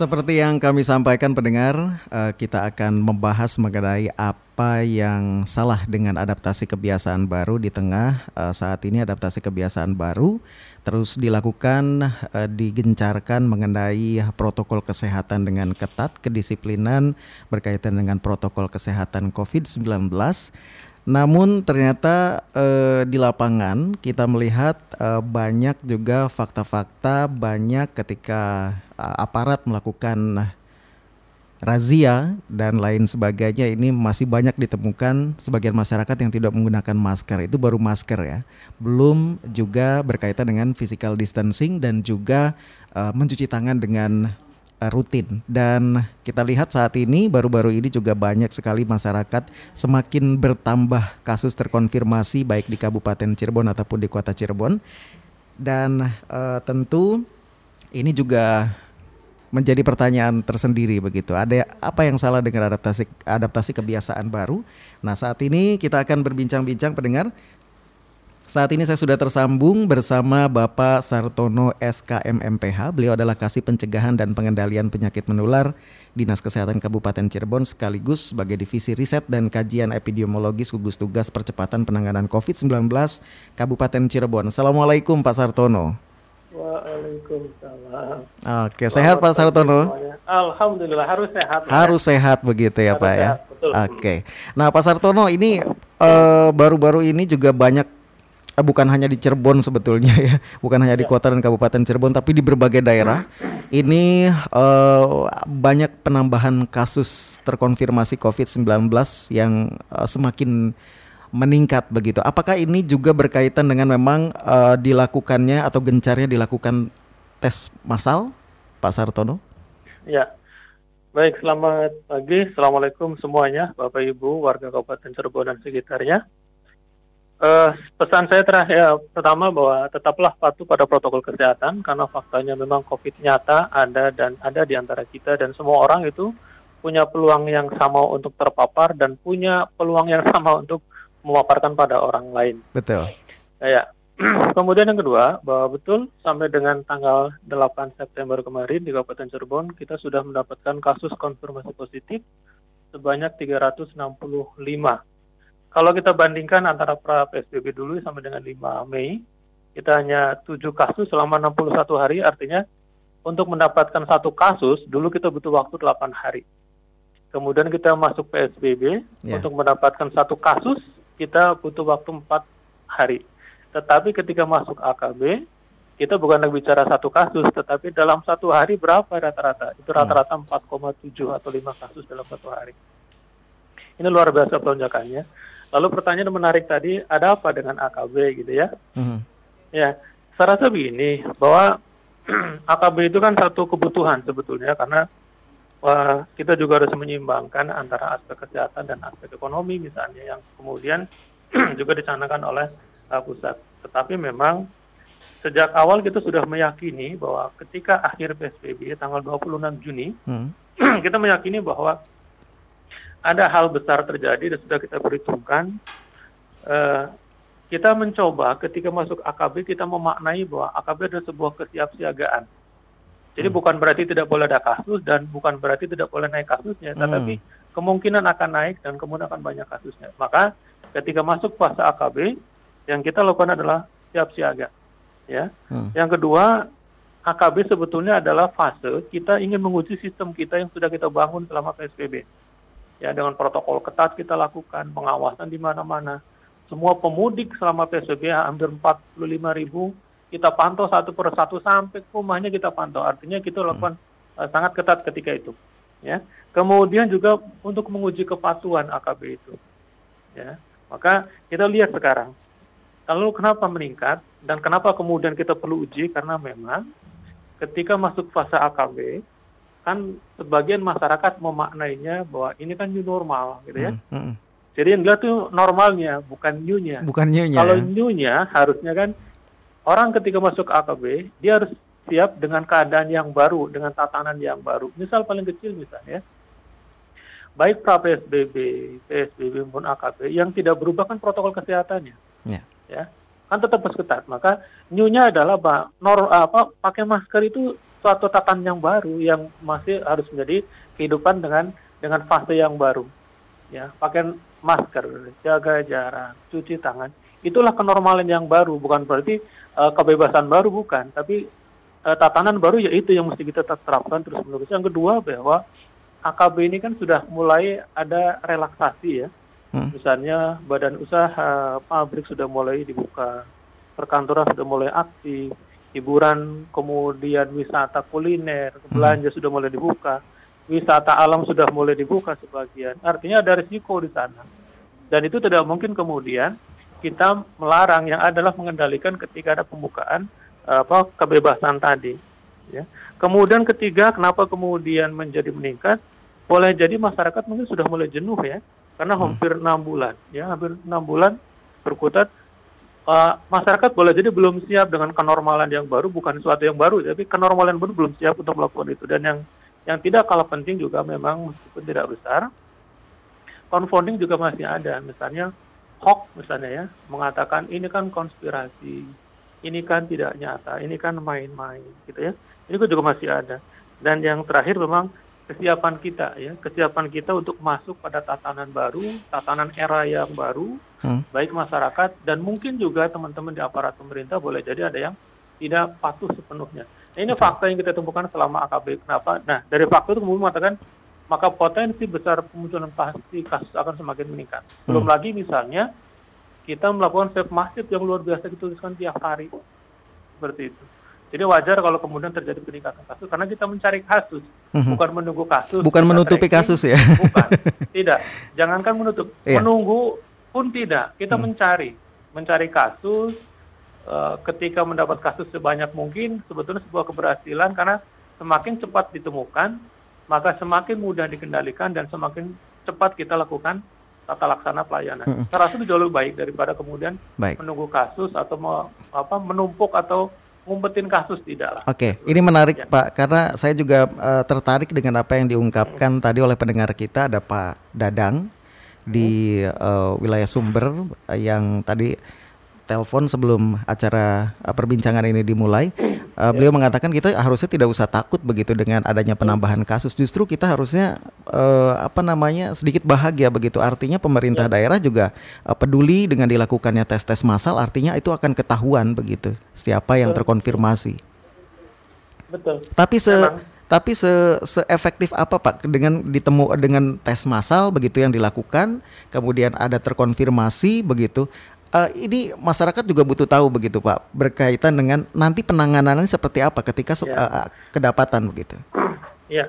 Seperti yang kami sampaikan pendengar, uh, kita akan membahas mengenai apa yang salah dengan adaptasi kebiasaan baru di tengah uh, saat ini adaptasi kebiasaan baru terus dilakukan uh, digencarkan mengenai protokol kesehatan dengan ketat, kedisiplinan berkaitan dengan protokol kesehatan COVID-19 namun ternyata eh, di lapangan kita melihat eh, banyak juga fakta-fakta banyak ketika eh, aparat melakukan razia dan lain sebagainya ini masih banyak ditemukan sebagian masyarakat yang tidak menggunakan masker. Itu baru masker ya. Belum juga berkaitan dengan physical distancing dan juga uh, mencuci tangan dengan Eh, rutin dan kita lihat saat ini baru-baru ini juga banyak sekali masyarakat semakin bertambah kasus terkonfirmasi baik di Kabupaten Cirebon ataupun di Kota Cirebon dan uh, tentu ini juga menjadi pertanyaan tersendiri begitu. Ada apa yang salah dengan adaptasi adaptasi kebiasaan baru? Nah, saat ini kita akan berbincang-bincang pendengar saat ini saya sudah tersambung bersama Bapak Sartono SKM MPH. Beliau adalah Kasih Pencegahan dan Pengendalian Penyakit Menular Dinas Kesehatan Kabupaten Cirebon sekaligus sebagai Divisi Riset dan Kajian Epidemiologis Gugus Tugas Percepatan Penanganan COVID-19 Kabupaten Cirebon. Assalamualaikum Pak Sartono. Waalaikumsalam. Oke, sehat Pak Sartono? Alhamdulillah harus sehat. Harus ya. sehat begitu ya harus Pak ya. sehat, ya. Oke. Nah Pak Sartono ini eh, baru-baru uh, ini juga banyak bukan hanya di Cirebon sebetulnya ya, bukan hanya di ya. kota dan kabupaten Cirebon, tapi di berbagai daerah ini uh, banyak penambahan kasus terkonfirmasi COVID-19 yang uh, semakin meningkat begitu. Apakah ini juga berkaitan dengan memang uh, dilakukannya atau gencarnya dilakukan tes massal, Pak Sartono? Ya, baik. Selamat pagi, assalamualaikum semuanya, Bapak Ibu, warga Kabupaten Cirebon dan sekitarnya. Uh, pesan saya terakhir ya, pertama bahwa tetaplah patuh pada protokol kesehatan karena faktanya memang COVID nyata ada dan ada di antara kita dan semua orang itu punya peluang yang sama untuk terpapar dan punya peluang yang sama untuk memaparkan pada orang lain. Betul. Ya. Kemudian yang kedua, bahwa betul sampai dengan tanggal 8 September kemarin di Kabupaten Cirebon kita sudah mendapatkan kasus konfirmasi positif sebanyak 365 kalau kita bandingkan antara pra PSBB dulu sampai dengan 5 Mei, kita hanya 7 kasus selama 61 hari, artinya untuk mendapatkan satu kasus, dulu kita butuh waktu 8 hari. Kemudian kita masuk PSBB, yeah. untuk mendapatkan satu kasus, kita butuh waktu 4 hari. Tetapi ketika masuk AKB, kita bukan lagi bicara satu kasus, tetapi dalam satu hari berapa rata-rata? Itu rata-rata 4,7 atau 5 kasus dalam satu hari. Ini luar biasa pelonjakannya. Lalu pertanyaan menarik tadi, ada apa dengan AKB gitu ya? Mm-hmm. Ya, saya rasa begini bahwa AKB itu kan satu kebutuhan sebetulnya karena wah, kita juga harus menyeimbangkan antara aspek kesehatan dan aspek ekonomi misalnya yang kemudian juga dicanangkan oleh uh, pusat. Tetapi memang sejak awal kita sudah meyakini bahwa ketika akhir PSBB tanggal 26 Juni, hmm. kita meyakini bahwa ada hal besar terjadi dan sudah kita perhitungkan. Uh, kita mencoba ketika masuk AKB kita memaknai bahwa AKB adalah sebuah kesiapsiagaan. Jadi hmm. bukan berarti tidak boleh ada kasus dan bukan berarti tidak boleh naik kasusnya, hmm. tetapi kemungkinan akan naik dan kemudian akan banyak kasusnya. Maka ketika masuk fase AKB yang kita lakukan adalah siap siaga. Ya. Hmm. Yang kedua, AKB sebetulnya adalah fase kita ingin menguji sistem kita yang sudah kita bangun selama PSBB ya dengan protokol ketat kita lakukan pengawasan di mana-mana. Semua pemudik selama PSBB hampir 45 ribu kita pantau satu per satu sampai ke rumahnya kita pantau. Artinya kita lakukan hmm. uh, sangat ketat ketika itu. Ya. Kemudian juga untuk menguji kepatuhan AKB itu. Ya. Maka kita lihat sekarang. Lalu kenapa meningkat dan kenapa kemudian kita perlu uji karena memang ketika masuk fase AKB kan sebagian masyarakat memaknainya bahwa ini kan new normal gitu ya. Hmm, hmm. Jadi yang dilihat tuh normalnya, bukan new-nya. Bukan new-nya. Kalau new-nya harusnya kan orang ketika masuk AKB dia harus siap dengan keadaan yang baru, dengan tatanan yang baru. Misal paling kecil misalnya, baik pra PSBB, PSBB maupun AKB yang tidak berubah kan protokol kesehatannya. Yeah. Ya. kan tetap harus ketat. Maka new-nya adalah nor, apa pakai masker itu suatu tatanan yang baru yang masih harus menjadi kehidupan dengan dengan fase yang baru. Ya, pakai masker, jaga jarak, cuci tangan. Itulah kenormalan yang baru, bukan berarti uh, kebebasan baru bukan, tapi uh, tatanan baru yaitu yang mesti kita terapkan terus menerus. Yang kedua bahwa AKB ini kan sudah mulai ada relaksasi ya Hmm. Misalnya badan usaha, pabrik sudah mulai dibuka, perkantoran sudah mulai aktif, hiburan, kemudian wisata kuliner, hmm. belanja hmm. sudah mulai dibuka, wisata alam sudah mulai dibuka sebagian. Artinya ada risiko di sana. Dan itu tidak mungkin kemudian kita melarang yang adalah mengendalikan ketika ada pembukaan apa kebebasan tadi. Ya. Kemudian ketiga, kenapa kemudian menjadi meningkat? Boleh jadi masyarakat mungkin sudah mulai jenuh ya karena hmm. hampir enam bulan ya hampir enam bulan berkutat uh, masyarakat boleh. Jadi belum siap dengan kenormalan yang baru. Bukan sesuatu yang baru tapi kenormalan baru belum siap untuk melakukan itu. Dan yang yang tidak kalah penting juga memang meskipun tidak besar confounding juga masih ada. Misalnya hoax misalnya ya mengatakan ini kan konspirasi. Ini kan tidak nyata. Ini kan main-main gitu ya. Ini juga masih ada. Dan yang terakhir memang kesiapan kita ya. Kesiapan kita untuk masuk pada tatanan baru tatanan era yang baru hmm. baik masyarakat dan mungkin juga teman-teman di aparat pemerintah boleh jadi ada yang tidak patuh sepenuhnya. Nah, ini fakta yang kita temukan selama AKB kenapa? Nah dari fakta itu kemudian mengatakan maka potensi besar pemunculan pasti kasus akan semakin meningkat. Belum hmm. lagi misalnya kita melakukan swab masif yang luar biasa dituliskan tiap hari. Seperti itu jadi wajar kalau kemudian terjadi peningkatan kasus karena kita mencari kasus, mm-hmm. bukan menunggu kasus. Bukan menutupi tracking, kasus ya. Bukan. tidak. Jangankan menutup, yeah. menunggu pun tidak. Kita mm. mencari, mencari kasus uh, ketika mendapat kasus sebanyak mungkin sebetulnya sebuah keberhasilan karena semakin cepat ditemukan, maka semakin mudah dikendalikan dan semakin cepat kita lakukan tata laksana pelayanan. Mm-hmm. Saya rasa itu jauh lebih baik daripada kemudian baik. menunggu kasus atau me, apa menumpuk atau ngumpetin kasus tidak lah. Oke, okay. ini menarik ya. Pak karena saya juga uh, tertarik dengan apa yang diungkapkan hmm. tadi oleh pendengar kita ada Pak Dadang di uh, wilayah Sumber yang tadi telepon sebelum acara uh, perbincangan ini dimulai. Uh, beliau mengatakan kita harusnya tidak usah takut begitu dengan adanya penambahan kasus. Justru kita harusnya uh, apa namanya sedikit bahagia begitu. Artinya pemerintah ya. daerah juga uh, peduli dengan dilakukannya tes-tes massal. Artinya itu akan ketahuan begitu siapa yang terkonfirmasi. Betul. Tapi se Memang. tapi se seefektif apa Pak dengan ditemu dengan tes massal begitu yang dilakukan, kemudian ada terkonfirmasi begitu uh, ini masyarakat juga butuh tahu begitu Pak berkaitan dengan nanti penanganannya seperti apa ketika ya. uh, kedapatan begitu. Ya,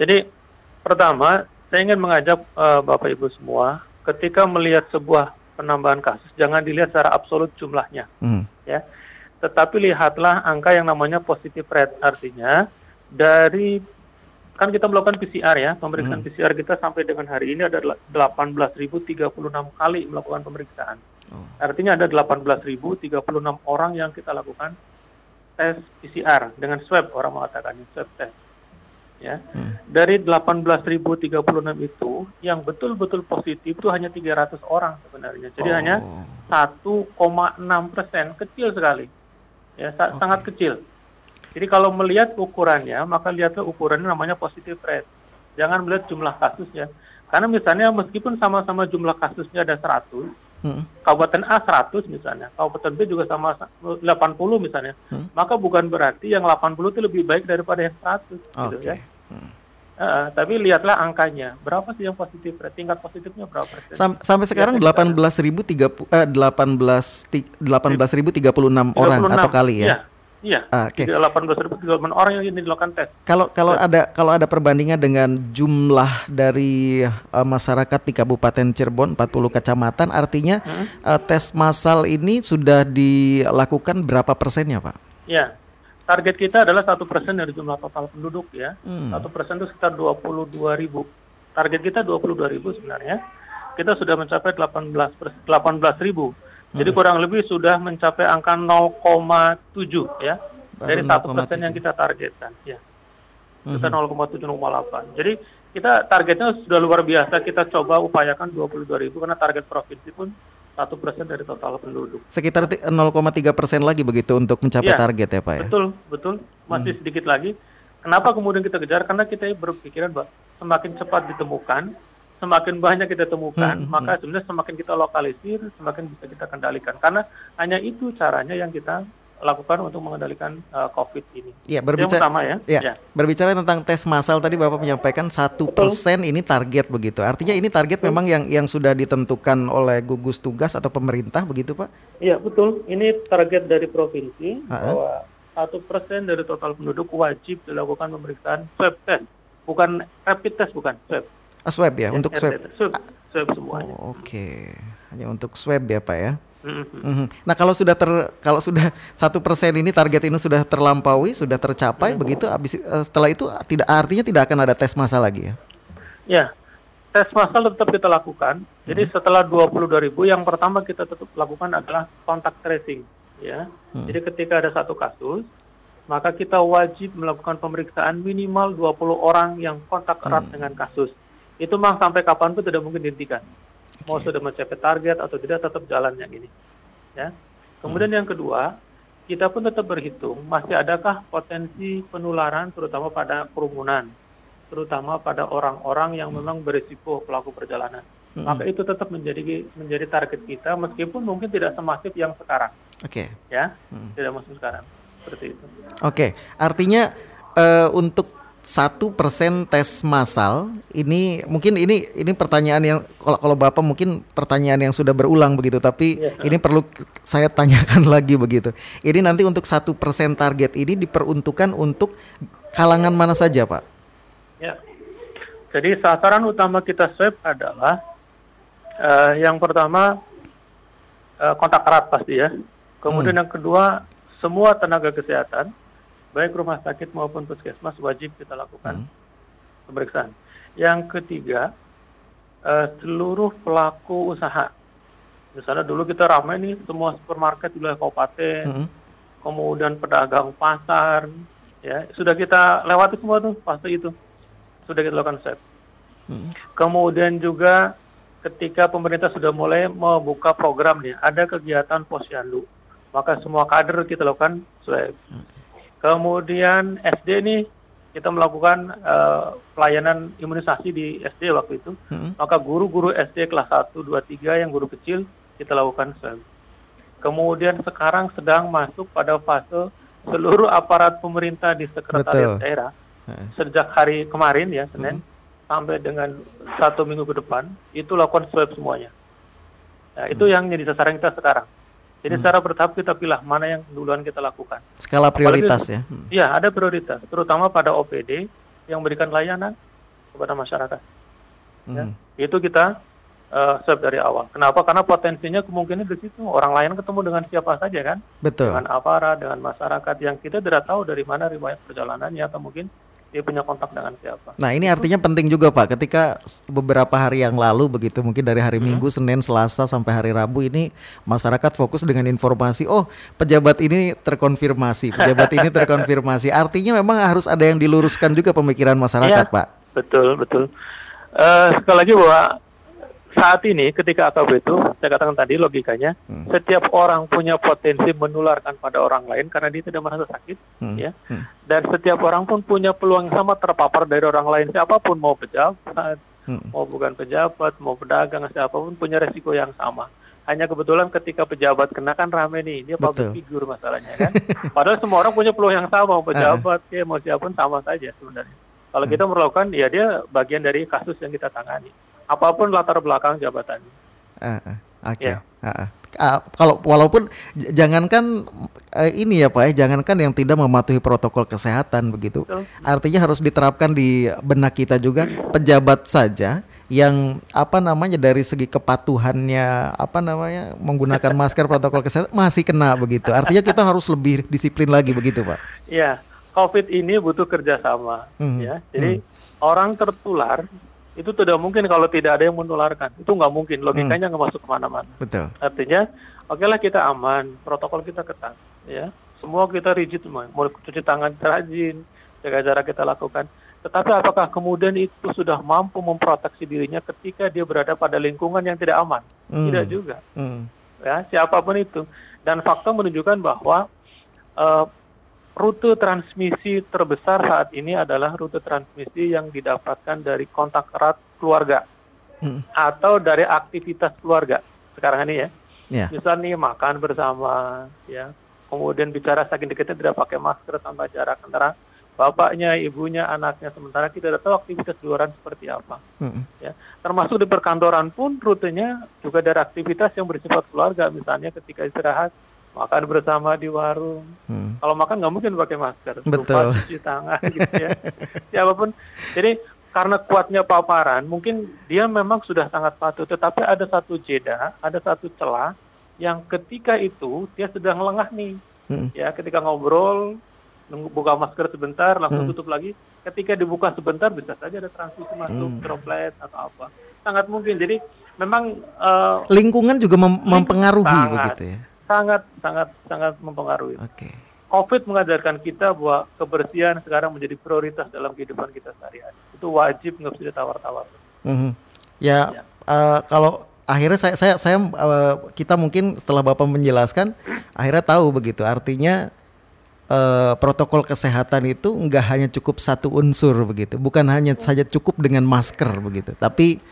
jadi pertama saya ingin mengajak uh, Bapak Ibu semua ketika melihat sebuah penambahan kasus jangan dilihat secara absolut jumlahnya, hmm. ya, tetapi lihatlah angka yang namanya positive rate artinya dari kan kita melakukan PCR ya, pemeriksaan hmm. PCR kita sampai dengan hari ini ada 18.036 kali melakukan pemeriksaan. Oh. Artinya ada 18.036 orang yang kita lakukan tes PCR dengan swab orang mengatakan swab test. Ya. Hmm. Dari 18.036 itu yang betul-betul positif itu hanya 300 orang sebenarnya. Jadi oh. hanya 1,6 persen, kecil sekali. Ya, sa okay. sangat kecil. Jadi kalau melihat ukurannya, maka lihatlah ukurannya namanya positive rate. Jangan melihat jumlah kasusnya. Karena misalnya meskipun sama-sama jumlah kasusnya ada 100, hmm. Kabupaten A 100 misalnya, Kabupaten B juga sama 80 misalnya, hmm. maka bukan berarti yang 80 itu lebih baik daripada yang 100 okay. gitu ya. Hmm. Uh, tapi lihatlah angkanya, berapa sih yang positif? Tingkat positifnya berapa persen? Sam sampai sekarang delapan belas ribu tiga eh, delapan belas delapan belas ribu tiga puluh enam orang atau kali ya? Iya. Iya. Ah, oke. Okay. 18.000 orang yang ini dilakukan tes. Kalau kalau ya. ada kalau ada perbandingan dengan jumlah dari uh, masyarakat di Kabupaten Cirebon 40 kecamatan, artinya hmm? uh, tes massal ini sudah dilakukan berapa persennya, Pak? Ya. Target kita adalah satu persen dari jumlah total penduduk ya. Hmm. Satu hmm. persen itu sekitar 22 ribu. Target kita 22 ribu sebenarnya. Kita sudah mencapai 18 18 ribu. Jadi hmm. kurang lebih sudah mencapai angka 0,7 ya Baru dari satu persen yang kita targetkan ya. Kita hmm. 0,7 0,8. Jadi kita targetnya sudah luar biasa. Kita coba upayakan 22 ribu karena target provinsi pun satu persen dari total penduduk. Sekitar 0,3 persen lagi begitu untuk mencapai ya, target ya Pak ya? Betul, betul. Masih hmm. sedikit lagi. Kenapa kemudian kita kejar? Karena kita berpikiran bahwa semakin cepat ditemukan, semakin banyak kita temukan, hmm, hmm. maka sebenarnya semakin kita lokalisir, semakin bisa kita kendalikan. Karena hanya itu caranya yang kita lakukan untuk mengendalikan uh, COVID ini. Iya, berbicara sama ya. Ya, ya. Berbicara tentang tes massal tadi Bapak menyampaikan satu persen ini target begitu. Artinya ini target betul. memang yang yang sudah ditentukan oleh gugus tugas atau pemerintah begitu Pak? Iya betul. Ini target dari provinsi uh -huh. bahwa satu persen dari total penduduk wajib dilakukan pemeriksaan swab test, bukan rapid test bukan swab. Ah, swab ya, ya untuk swab. Swab, swab semuanya. Oh, Oke, okay. hanya untuk swab ya Pak ya. Mm-hmm. Nah kalau sudah ter kalau sudah satu persen ini target ini sudah terlampaui sudah tercapai mm-hmm. begitu abis uh, setelah itu tidak artinya tidak akan ada tes massa lagi ya? Ya tes massal tetap kita lakukan. Mm-hmm. Jadi setelah 22 ribu yang pertama kita tetap lakukan adalah kontak tracing ya. Mm-hmm. Jadi ketika ada satu kasus maka kita wajib melakukan pemeriksaan minimal 20 orang yang kontak erat mm-hmm. dengan kasus. Itu memang sampai kapan pun tidak mungkin dihentikan mau sudah mencapai target atau tidak tetap jalan yang ini. Ya. Kemudian hmm. yang kedua, kita pun tetap berhitung masih adakah potensi penularan terutama pada kerumunan, terutama pada orang-orang yang memang berisiko pelaku perjalanan. Hmm. Maka itu tetap menjadi menjadi target kita meskipun mungkin tidak semasif yang sekarang. Oke. Okay. Ya, hmm. tidak masuk sekarang. Seperti itu. Oke, okay. artinya uh, untuk satu persen tes massal ini mungkin ini ini pertanyaan yang kalau kalau bapak mungkin pertanyaan yang sudah berulang begitu tapi ya. ini perlu saya tanyakan lagi begitu ini nanti untuk satu persen target ini diperuntukkan untuk kalangan mana saja pak? Ya jadi sasaran utama kita swab adalah uh, yang pertama uh, kontak erat pasti ya kemudian hmm. yang kedua semua tenaga kesehatan baik rumah sakit maupun puskesmas wajib kita lakukan hmm. pemeriksaan. Yang ketiga, uh, seluruh pelaku usaha. Misalnya dulu kita ramai nih semua supermarket di wilayah kabupaten, hmm. kemudian pedagang pasar, ya sudah kita lewati semua tuh fase itu, sudah kita lakukan set. Hmm. Kemudian juga ketika pemerintah sudah mulai membuka program nih, ada kegiatan posyandu, maka semua kader kita lakukan swab. Hmm. Kemudian SD nih kita melakukan uh, pelayanan imunisasi di SD waktu itu. Hmm. Maka guru-guru SD kelas 1, 2, 3 yang guru kecil kita lakukan swab. Kemudian sekarang sedang masuk pada fase seluruh aparat pemerintah di sekretariat Betul. daerah hmm. sejak hari kemarin ya Senin hmm. sampai dengan satu minggu ke depan itu lakukan swab semuanya. Nah, itu hmm. yang jadi sasaran kita sekarang. Jadi hmm. secara bertahap kita pilih mana yang duluan kita lakukan. Skala prioritas Apalagi, ya? Hmm. Iya, ada prioritas, terutama pada OPD yang memberikan layanan kepada masyarakat. Ya, hmm. Ya, itu kita uh, swab dari awal. Kenapa? Karena potensinya kemungkinan di situ orang lain ketemu dengan siapa saja kan? Betul. Dengan aparat, dengan masyarakat yang kita tidak tahu dari mana riwayat perjalanannya atau mungkin dia punya kontak dengan siapa. Nah ini artinya penting juga Pak, ketika beberapa hari yang lalu begitu, mungkin dari hari hmm. Minggu, Senin, Selasa sampai hari Rabu ini masyarakat fokus dengan informasi, oh pejabat ini terkonfirmasi, pejabat ini terkonfirmasi. Artinya memang harus ada yang diluruskan juga pemikiran masyarakat ya, Pak. Betul betul. Uh, sekali lagi bahwa saat ini ketika AKB itu saya katakan tadi logikanya hmm. setiap orang punya potensi menularkan pada orang lain karena dia tidak merasa sakit hmm. ya hmm. dan setiap orang pun punya peluang sama terpapar dari orang lain siapa pun mau pejabat hmm. mau bukan pejabat mau pedagang siapa pun punya resiko yang sama hanya kebetulan ketika pejabat kena kan rame nih dia public figure masalahnya kan padahal semua orang punya peluang yang sama mau pejabat ya mau siapa pun sama saja sebenarnya kalau hmm. kita melakukan ya dia bagian dari kasus yang kita tangani apa pun latar belakang jabatannya. Uh, uh, Oke. Okay. Ya. Uh, uh. Uh, kalau walaupun jangankan uh, ini ya Pak ya, jangankan yang tidak mematuhi protokol kesehatan begitu. Betul. Artinya harus diterapkan di benak kita juga pejabat saja yang apa namanya dari segi kepatuhannya apa namanya menggunakan masker protokol kesehatan masih kena begitu. Artinya kita harus lebih disiplin lagi begitu, Pak. Iya. COVID ini butuh kerjasama, hmm. ya. Jadi hmm. orang tertular itu tidak mungkin kalau tidak ada yang menularkan. Itu nggak mungkin, logikanya nggak hmm. masuk ke mana-mana. Betul. Artinya, oke okay lah kita aman, protokol kita ketat, ya. Semua kita rigid mau cuci tangan rajin, jaga jarak kita lakukan. Tetapi apakah kemudian itu sudah mampu memproteksi dirinya ketika dia berada pada lingkungan yang tidak aman? Hmm. Tidak juga. Hmm. Ya, siapa pun itu. Dan fakta menunjukkan bahwa uh, rute transmisi terbesar saat ini adalah rute transmisi yang didapatkan dari kontak erat keluarga hmm. atau dari aktivitas keluarga sekarang ini ya. Yeah. Misalnya nih makan bersama, ya, kemudian bicara saking dekatnya tidak pakai masker tanpa jarak antara bapaknya, ibunya, anaknya. Sementara kita tidak tahu aktivitas luaran seperti apa. Hmm. Ya, termasuk di perkantoran pun rutenya juga dari aktivitas yang bersifat keluarga. Misalnya ketika istirahat makan bersama di warung. Hmm. Kalau makan nggak mungkin pakai masker, Betul. lupa cuci tangan gitu ya. Siapa pun. Jadi karena kuatnya paparan, mungkin dia memang sudah sangat patuh. Tetapi ada satu jeda, ada satu celah yang ketika itu dia sedang lengah nih. Hmm. Ya, ketika ngobrol nunggu buka masker sebentar langsung hmm. tutup lagi ketika dibuka sebentar bisa saja ada transmisi masuk hmm. droplet atau apa sangat mungkin jadi memang uh, lingkungan juga mem mempengaruhi sangat, begitu ya sangat sangat sangat mempengaruhi oke okay. COVID mengajarkan kita bahwa kebersihan sekarang menjadi prioritas dalam kehidupan kita sehari-hari. Itu wajib nggak bisa ditawar-tawar. Mm -hmm. Ya, ya. Uh, kalau akhirnya saya saya saya uh, kita mungkin setelah bapak menjelaskan akhirnya tahu begitu. Artinya uh, protokol kesehatan itu nggak hanya cukup satu unsur begitu, bukan hanya saja cukup dengan masker begitu, tapi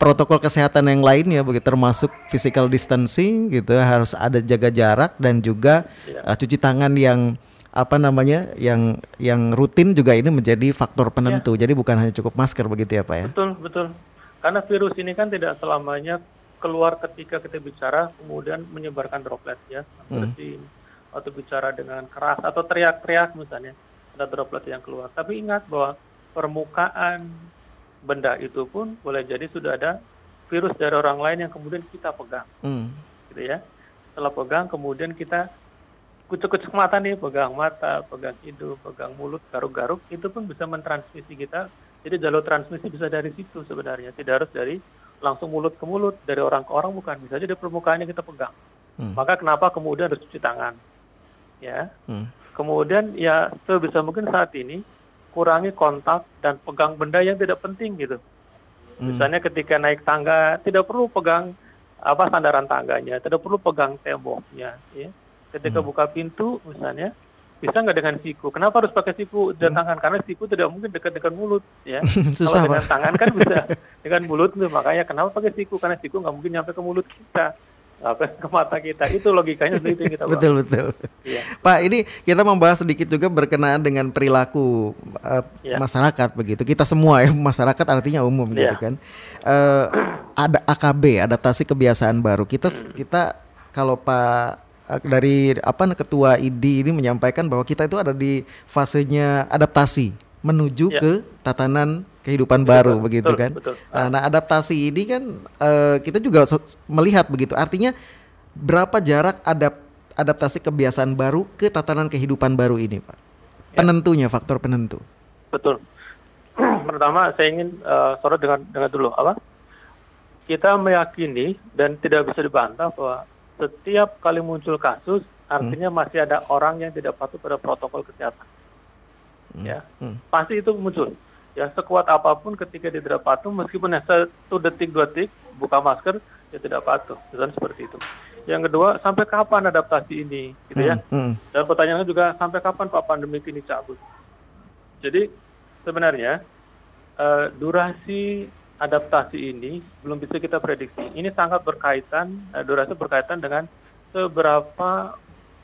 protokol kesehatan yang lainnya begitu, termasuk physical distancing gitu, harus ada jaga jarak dan juga uh, cuci tangan yang apa namanya yang yang rutin juga ini menjadi faktor penentu. Ya. Jadi bukan hanya cukup masker begitu ya Pak ya? Betul betul. Karena virus ini kan tidak selamanya keluar ketika kita bicara kemudian menyebarkan droplet ya, bersin. Hmm atau bicara dengan keras atau teriak-teriak misalnya ada droplet yang keluar. Tapi ingat bahwa permukaan benda itu pun boleh jadi sudah ada virus dari orang lain yang kemudian kita pegang, hmm. gitu ya. Setelah pegang kemudian kita kucuk-kucuk mata nih, pegang mata, pegang hidung, pegang mulut, garuk-garuk, itu pun bisa mentransmisi kita. Jadi jalur transmisi bisa dari situ sebenarnya, tidak harus dari langsung mulut ke mulut, dari orang ke orang bukan, bisa aja dari permukaannya kita pegang. Hmm. Maka kenapa kemudian harus cuci tangan? Ya. Hmm. Kemudian ya sebisa mungkin saat ini kurangi kontak dan pegang benda yang tidak penting gitu. Hmm. Misalnya ketika naik tangga tidak perlu pegang apa sandaran tangganya, tidak perlu pegang temboknya, ya. Ketika hmm. buka pintu misalnya bisa nggak dengan siku? Kenapa harus pakai siku dan hmm. tangan? Karena siku tidak mungkin dekat dengan mulut, ya. Susah, Kalau dengan tangan kan bisa dengan mulut, makanya kenapa pakai siku? Karena siku nggak mungkin nyampe ke mulut kita apa ke mata kita. Itu logikanya seperti itu kita betul betul. Ya. Pak ini kita membahas sedikit juga berkenaan dengan perilaku uh, ya. masyarakat begitu. Kita semua ya masyarakat artinya umum ya. gitu kan. Uh, ada AKB adaptasi kebiasaan baru. Kita kita kalau Pak eh, dari apa ketua ID ini menyampaikan bahwa kita itu ada di fasenya adaptasi menuju ya. ke tatanan kehidupan betul, baru betul, begitu kan. Betul. Nah, nah adaptasi ini kan uh, kita juga melihat begitu. Artinya berapa jarak adap adaptasi kebiasaan baru ke tatanan kehidupan baru ini, Pak? Ya. Penentunya, faktor penentu. Betul. Pertama saya ingin uh, sorot dengan dengan dulu apa? Kita meyakini dan tidak bisa dibantah bahwa setiap kali muncul kasus artinya hmm. masih ada orang yang tidak patuh pada protokol kesehatan. Hmm. Ya, hmm. pasti itu muncul. Ya sekuat apa pun ketika dia tidak patuh meskipun satu detik dua detik buka masker dia tidak patuh. Misalnya seperti itu. Yang kedua sampai kapan adaptasi ini? Gitu ya. Hmm, hmm. dan pertanyaannya juga sampai kapan pak pandemi ini cabut? Jadi sebenarnya uh, durasi adaptasi ini belum bisa kita prediksi. Ini sangat berkaitan uh, durasi berkaitan dengan seberapa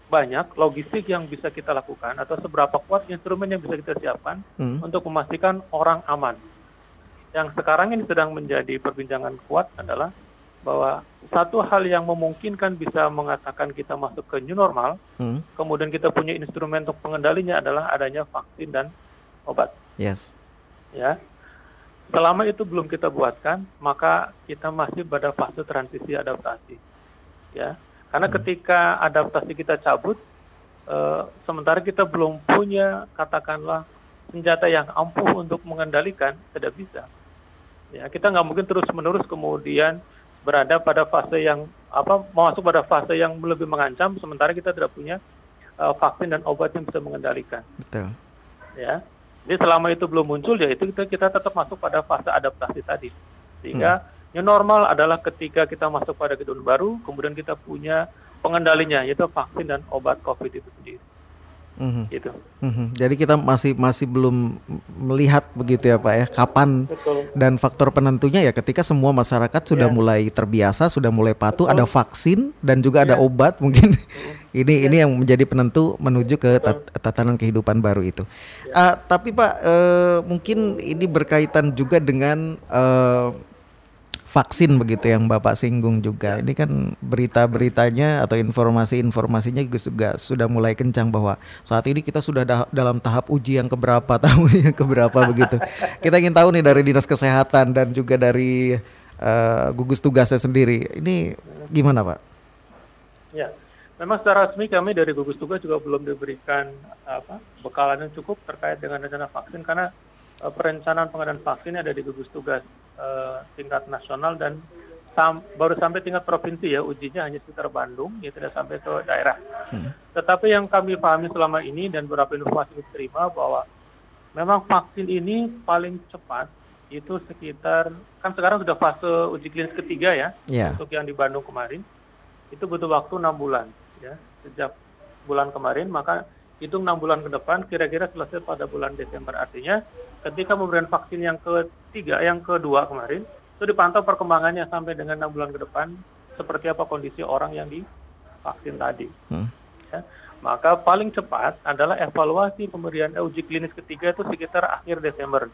banyak logistik yang bisa kita lakukan atau seberapa kuat instrumen yang bisa kita siapkan hmm. untuk memastikan orang aman. Yang sekarang ini sedang menjadi perbincangan kuat adalah bahwa satu hal yang memungkinkan bisa mengatakan kita masuk ke new normal, hmm. kemudian kita punya instrumen untuk pengendalinya adalah adanya vaksin dan obat. Yes. Ya. Selama itu belum kita buatkan, maka kita masih pada fase transisi adaptasi. Ya karena hmm. ketika adaptasi kita cabut, uh, sementara kita belum punya katakanlah senjata yang ampuh untuk mengendalikan, tidak bisa. Ya, kita nggak mungkin terus-menerus kemudian berada pada fase yang apa masuk pada fase yang lebih mengancam, sementara kita tidak punya uh, vaksin dan obat yang bisa mengendalikan. Betul. Ya, jadi selama itu belum muncul, ya itu kita, kita tetap masuk pada fase adaptasi tadi, sehingga hmm New normal adalah ketika kita masuk pada gedung baru, kemudian kita punya pengendalinya, yaitu vaksin dan obat COVID itu sendiri. Mm-hmm. Gitu. Mm-hmm. Jadi kita masih masih belum melihat begitu ya Pak ya kapan Betul. dan faktor penentunya ya ketika semua masyarakat sudah yeah. mulai terbiasa, sudah mulai patuh, Betul. ada vaksin dan juga yeah. ada iya. obat mungkin ini yeah. ini yang menjadi penentu menuju ke tat- tatanan kehidupan baru itu. Yeah. Uh, tapi Pak uh, mungkin ini berkaitan juga dengan uh, vaksin begitu yang Bapak singgung juga. Ini kan berita-beritanya atau informasi-informasinya juga, sudah mulai kencang bahwa saat ini kita sudah da dalam tahap uji yang keberapa tahun yang keberapa begitu. Kita ingin tahu nih dari Dinas Kesehatan dan juga dari uh, gugus tugasnya sendiri. Ini gimana Pak? Ya, memang secara resmi kami dari gugus tugas juga belum diberikan apa bekalan yang cukup terkait dengan rencana vaksin karena perencanaan pengadaan vaksin ada di gugus tugas uh, tingkat nasional dan sam baru sampai tingkat provinsi ya ujinya hanya sekitar Bandung ya tidak sampai ke daerah. Hmm. Tetapi yang kami pahami selama ini dan beberapa informasi diterima bahwa memang vaksin ini paling cepat itu sekitar kan sekarang sudah fase uji klinis ketiga ya yeah. untuk yang di Bandung kemarin itu butuh waktu enam bulan ya sejak bulan kemarin maka hitung enam bulan ke depan kira-kira selesai pada bulan Desember artinya ketika pemberian vaksin yang ketiga yang kedua kemarin itu dipantau perkembangannya sampai dengan enam bulan ke depan seperti apa kondisi orang yang divaksin tadi hmm. ya, maka paling cepat adalah evaluasi pemberian uji klinis ketiga itu sekitar akhir Desember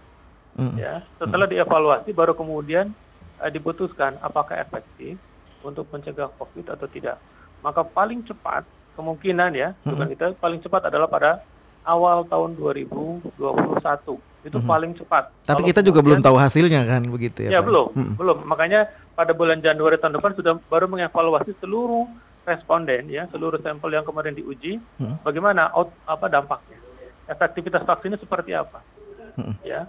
hmm. ya setelah hmm. dievaluasi baru kemudian uh, diputuskan apakah efektif untuk mencegah COVID atau tidak maka paling cepat kemungkinan ya hmm. kita paling cepat adalah pada awal tahun 2021 itu hmm. paling cepat. Tapi Kalau kita juga belum tahu hasilnya kan begitu ya? Ya Pak? belum, hmm. belum. Makanya pada bulan Januari tahun depan sudah baru mengevaluasi seluruh responden ya, seluruh sampel yang kemarin diuji, hmm. bagaimana out, apa dampaknya, efektivitas vaksinnya seperti apa, hmm. ya.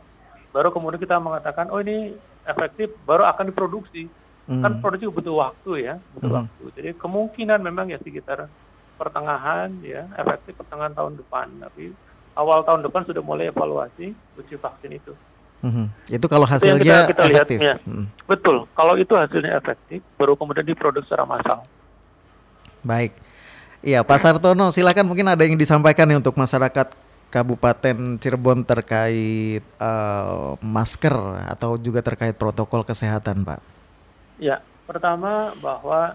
Baru kemudian kita mengatakan, oh ini efektif, baru akan diproduksi. Hmm. Kan produksi butuh waktu ya, butuh hmm. waktu. Jadi kemungkinan memang ya sekitar pertengahan ya efektif pertengahan tahun depan tapi awal tahun depan sudah mulai evaluasi uji vaksin itu. Mm-hmm. Itu kalau hasilnya itu kita, kita efektif. Lihat, ya. mm. Betul. Kalau itu hasilnya efektif, baru kemudian diproduksi secara massal. Baik. Iya, Pak Sartono, silakan mungkin ada yang disampaikan nih untuk masyarakat Kabupaten Cirebon terkait uh, masker atau juga terkait protokol kesehatan, Pak. Ya, pertama bahwa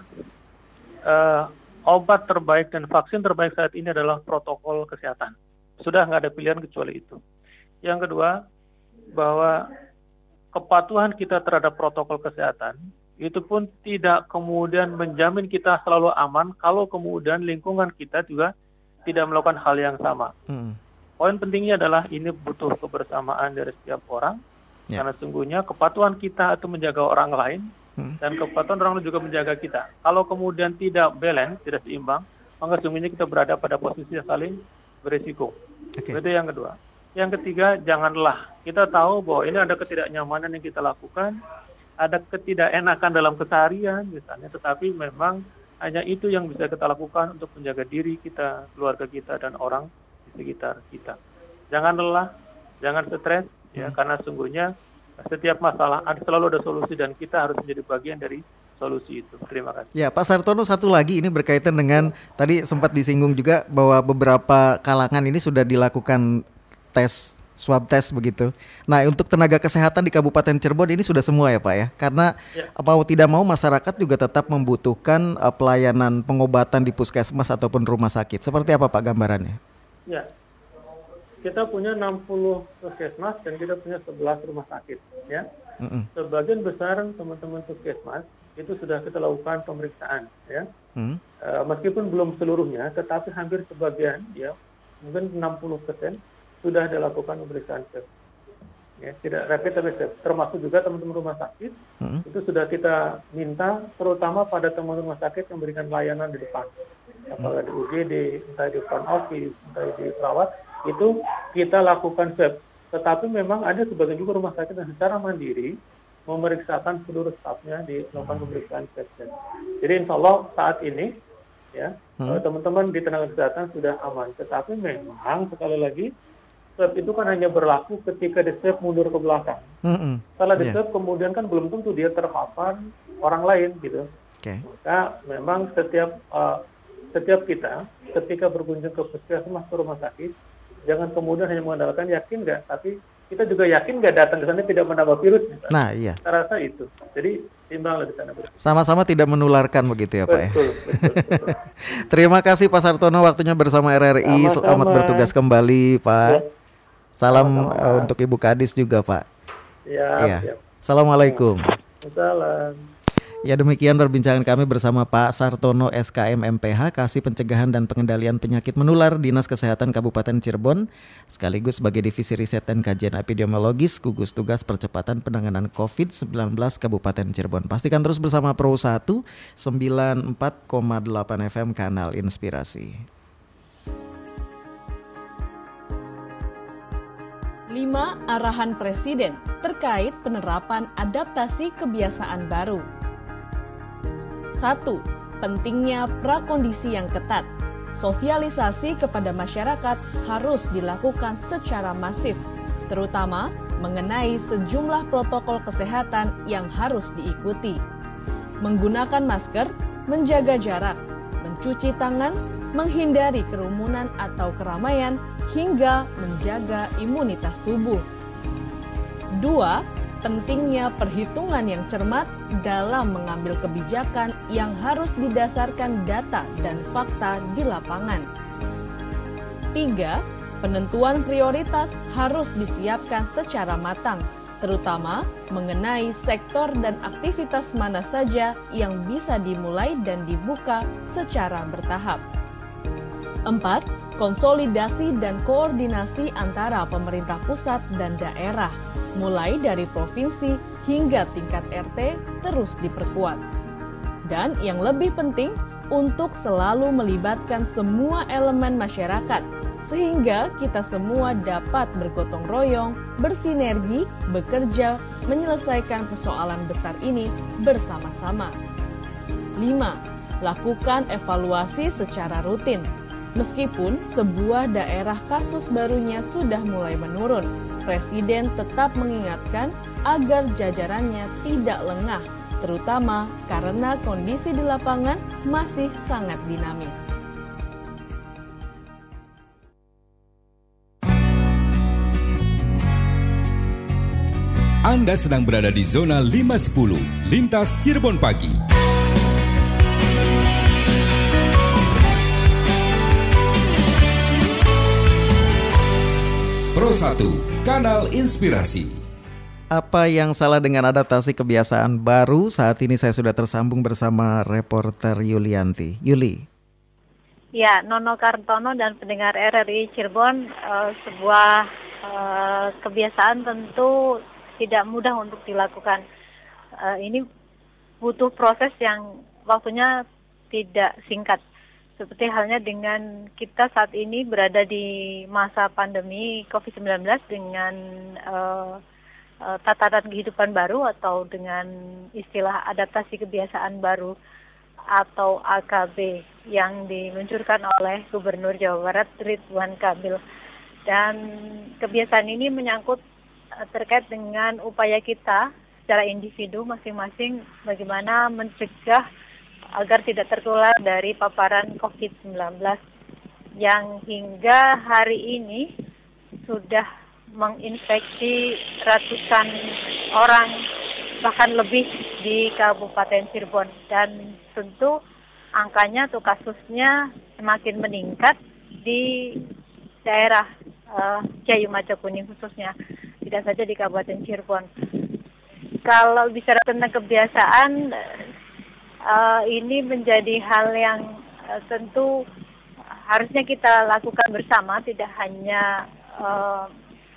uh, obat terbaik dan vaksin terbaik saat ini adalah protokol kesehatan. Sudah nggak ada pilihan kecuali itu. Yang kedua, bahwa kepatuhan kita terhadap protokol kesehatan itu pun tidak kemudian menjamin kita selalu aman kalau kemudian lingkungan kita juga tidak melakukan hal yang sama. Hmm. Poin pentingnya adalah ini butuh kebersamaan dari setiap orang, yeah. karena sungguhnya kepatuhan kita itu menjaga orang lain. Dan kepatuhan orang juga menjaga kita. Kalau kemudian tidak balance, tidak seimbang, maka sesungguhnya kita berada pada posisi yang saling berisiko. Okay. Itu yang kedua. Yang ketiga, janganlah kita tahu bahwa ini ada ketidaknyamanan yang kita lakukan, ada ketidakenakan dalam keseharian misalnya, tetapi memang hanya itu yang bisa kita lakukan untuk menjaga diri kita, keluarga kita, dan orang di sekitar kita. Jangan lelah, jangan stres, ya, hmm. karena sungguhnya setiap masalah selalu ada solusi dan kita harus menjadi bagian dari solusi itu. Terima kasih. Ya, Pak Sartono satu lagi ini berkaitan dengan tadi sempat disinggung juga bahwa beberapa kalangan ini sudah dilakukan tes swab test begitu. Nah, untuk tenaga kesehatan di Kabupaten Cirebon ini sudah semua ya, Pak ya. Karena ya. mau tidak mau masyarakat juga tetap membutuhkan uh, pelayanan pengobatan di puskesmas ataupun rumah sakit. Seperti apa Pak gambarannya? Ya, kita punya 60 puskesmas dan kita punya 11 rumah sakit ya. Mm -hmm. Sebagian besar teman-teman puskesmas itu sudah kita lakukan pemeriksaan ya. Mm. Uh, meskipun belum seluruhnya tetapi hampir sebagian ya mungkin 60 persen sudah dilakukan pemeriksaan swab. Ya, tidak rapid tapi swab. Termasuk juga teman-teman rumah sakit mm. itu sudah kita minta terutama pada teman-teman rumah sakit yang memberikan layanan di depan. Apakah di UGD, entah di front office, entah di perawat, itu kita lakukan swab. Tetapi memang ada sebagian juga rumah sakit yang secara mandiri memeriksakan seluruh stafnya di melakukan pemeriksaan swab. Jadi insya Allah saat ini ya hmm. teman-teman di tenaga kesehatan sudah aman. Tetapi memang sekali lagi swab itu kan hanya berlaku ketika di swab mundur ke belakang. Mm-hmm. Setelah di iya. swab yeah. kemudian kan belum tentu dia terpapar orang lain gitu. Okay. Nah, memang setiap uh, setiap kita ketika berkunjung ke puskesmas ke rumah sakit, jangan kemudian hanya mengandalkan yakin nggak, tapi kita juga yakin nggak datang ke sana tidak menambah virus. Misalnya. Nah, iya. Saya rasa itu. Jadi timbang di sana. Sama-sama tidak menularkan begitu ya, Pak ya. Betul, betul. Terima kasih Pak Sartono waktunya bersama RRI. Sama-sama. Selamat bertugas kembali, Pak. Ya. Salam Sama-sama. Uh, untuk Ibu Kadis juga, Pak. Ya. ya. Assalamualaikum. Assalamualaikum. Ya demikian perbincangan kami bersama Pak Sartono SKM MPH Kasih Pencegahan dan Pengendalian Penyakit Menular Dinas Kesehatan Kabupaten Cirebon sekaligus sebagai Divisi Riset dan Kajian Epidemiologis Gugus Tugas Percepatan Penanganan COVID-19 Kabupaten Cirebon. Pastikan terus bersama Pro 1 94,8 FM Kanal Inspirasi. 5. Arahan Presiden terkait penerapan adaptasi kebiasaan baru. 1. Pentingnya prakondisi yang ketat. Sosialisasi kepada masyarakat harus dilakukan secara masif, terutama mengenai sejumlah protokol kesehatan yang harus diikuti. Menggunakan masker, menjaga jarak, mencuci tangan, menghindari kerumunan atau keramaian, hingga menjaga imunitas tubuh. 2 pentingnya perhitungan yang cermat dalam mengambil kebijakan yang harus didasarkan data dan fakta di lapangan. 3. Penentuan prioritas harus disiapkan secara matang, terutama mengenai sektor dan aktivitas mana saja yang bisa dimulai dan dibuka secara bertahap. 4 konsolidasi dan koordinasi antara pemerintah pusat dan daerah, mulai dari provinsi hingga tingkat RT, terus diperkuat. Dan yang lebih penting, untuk selalu melibatkan semua elemen masyarakat, sehingga kita semua dapat bergotong royong, bersinergi, bekerja, menyelesaikan persoalan besar ini bersama-sama. 5. Lakukan evaluasi secara rutin Meskipun sebuah daerah kasus barunya sudah mulai menurun, Presiden tetap mengingatkan agar jajarannya tidak lengah, terutama karena kondisi di lapangan masih sangat dinamis. Anda sedang berada di zona 510, lintas Cirebon pagi. Pro 1, Kanal Inspirasi. Apa yang salah dengan adaptasi kebiasaan baru? Saat ini saya sudah tersambung bersama reporter Yulianti. Yuli. Ya, Nono Kartono dan pendengar RRI Cirebon, uh, sebuah uh, kebiasaan tentu tidak mudah untuk dilakukan. Uh, ini butuh proses yang waktunya tidak singkat seperti halnya dengan kita saat ini berada di masa pandemi COVID-19 dengan uh, uh, tataran kehidupan baru atau dengan istilah adaptasi kebiasaan baru atau AKB yang diluncurkan oleh Gubernur Jawa Barat Ridwan Kamil. Dan kebiasaan ini menyangkut uh, terkait dengan upaya kita secara individu masing-masing bagaimana mencegah agar tidak tertular dari paparan COVID-19 yang hingga hari ini sudah menginfeksi ratusan orang bahkan lebih di Kabupaten Cirebon dan tentu angkanya atau kasusnya semakin meningkat di daerah uh, Jayu Maja Kuning khususnya tidak saja di Kabupaten Cirebon. Kalau bicara tentang kebiasaan uh, ini menjadi hal yang uh, tentu harusnya kita lakukan bersama, tidak hanya uh,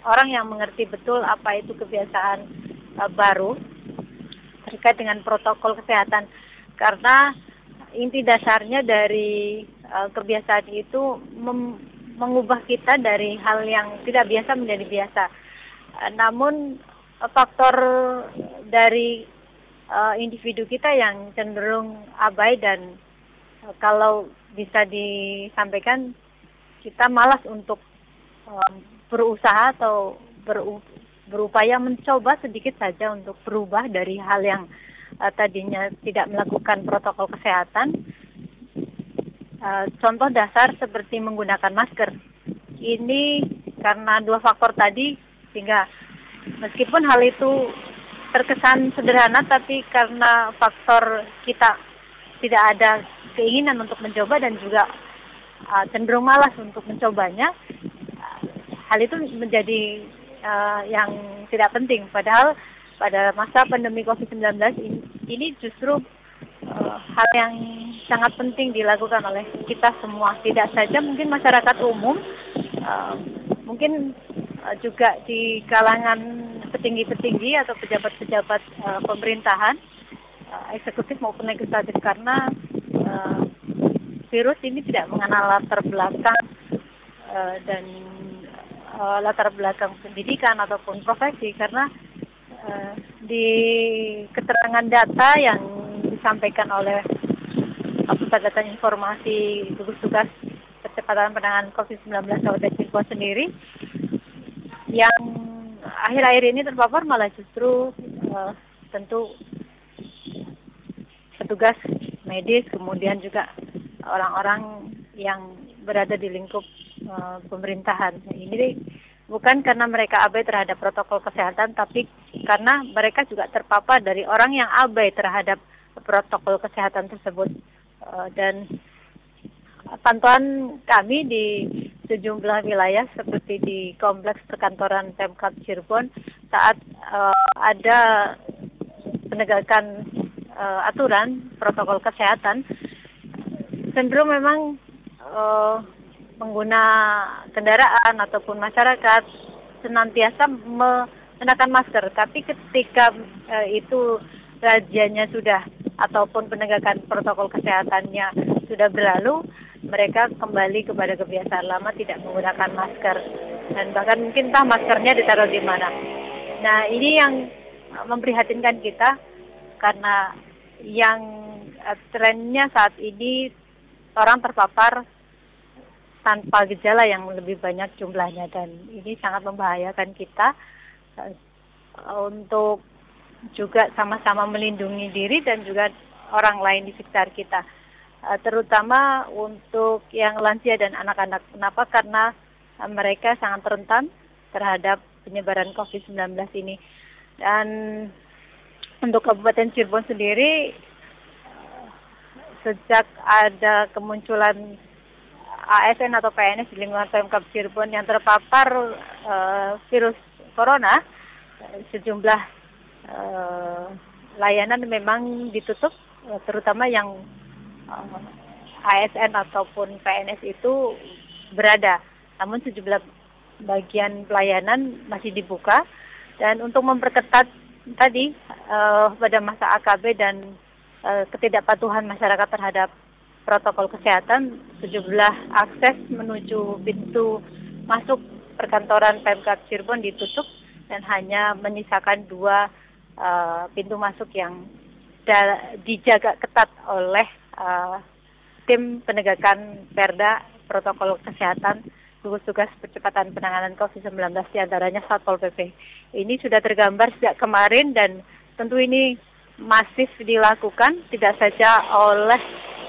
orang yang mengerti betul apa itu kebiasaan uh, baru terkait dengan protokol kesehatan, karena inti dasarnya dari uh, kebiasaan itu mengubah kita dari hal yang tidak biasa menjadi biasa. Uh, namun faktor dari uh, individu kita yang cenderung abai dan uh, kalau bisa disampaikan kita malas untuk um, berusaha atau beru, berupaya mencoba sedikit saja untuk berubah dari hal yang uh, tadinya tidak melakukan protokol kesehatan. Uh, contoh dasar seperti menggunakan masker. Ini karena dua faktor tadi sehingga meskipun hal itu terkesan sederhana tapi karena faktor kita tidak ada keinginan untuk mencoba dan juga uh, cenderung malas untuk mencobanya, uh, hal itu menjadi uh, yang tidak penting. Padahal pada masa pandemi COVID-19 ini, justru uh, hal yang sangat penting dilakukan oleh kita semua. Tidak saja mungkin masyarakat umum, uh, mungkin uh, juga di kalangan petinggi-petinggi atau pejabat-pejabat uh, pemerintahan, uh, eksekutif maupun legislatif. Karena uh, virus ini tidak mengenal latar belakang uh, dan uh, latar belakang pendidikan ataupun profesi. Karena uh, di keterangan data yang disampaikan oleh Pusat Data Informasi Gugus Tugas Percepatan Penanganan COVID-19 Kabupaten Cirebon sendiri akhir-akhir ini terpapar malah justru uh, tentu petugas medis kemudian juga orang-orang yang berada di lingkup uh, pemerintahan. Ini bukan karena mereka abai terhadap protokol kesehatan, tapi karena mereka juga terpapar dari orang yang abai terhadap protokol kesehatan tersebut. Uh, dan pantauan kami di sejumlah wilayah seperti di kompleks perkantoran Pemkap Cirebon saat uh, ada penegakan uh, aturan protokol kesehatan cenderung memang uh, pengguna kendaraan ataupun masyarakat senantiasa mengenakan masker. Tapi ketika uh, itu rajianya sudah ataupun penegakan protokol kesehatannya sudah berlalu, mereka kembali kepada kebiasaan lama tidak menggunakan masker. Dan bahkan mungkin entah maskernya ditaruh di mana. Nah ini yang memprihatinkan kita karena yang uh, trennya saat ini orang terpapar tanpa gejala yang lebih banyak jumlahnya. Dan ini sangat membahayakan kita uh, untuk juga sama-sama melindungi diri dan juga orang lain di sekitar kita terutama untuk yang lansia dan anak-anak. Kenapa? Karena uh, mereka sangat rentan terhadap penyebaran COVID-19 ini. Dan untuk Kabupaten Cirebon sendiri sejak ada kemunculan ASN atau PNS di lingkungan Pemkab Cirebon yang terpapar uh, virus corona, sejumlah uh, layanan memang ditutup, terutama yang ASN ataupun PNS itu berada. Namun sejumlah bagian pelayanan masih dibuka dan untuk memperketat tadi uh, pada masa AKB dan uh, ketidakpatuhan masyarakat terhadap protokol kesehatan, sejumlah akses menuju pintu masuk perkantoran Pemkab Cirebon ditutup dan hanya menyisakan dua uh, pintu masuk yang dijaga ketat oleh uh, tim penegakan Perda protokol kesehatan gugus tugas percepatan penanganan COVID-19 di antaranya Satpol PP. Ini sudah tergambar sejak kemarin dan tentu ini masif dilakukan tidak saja oleh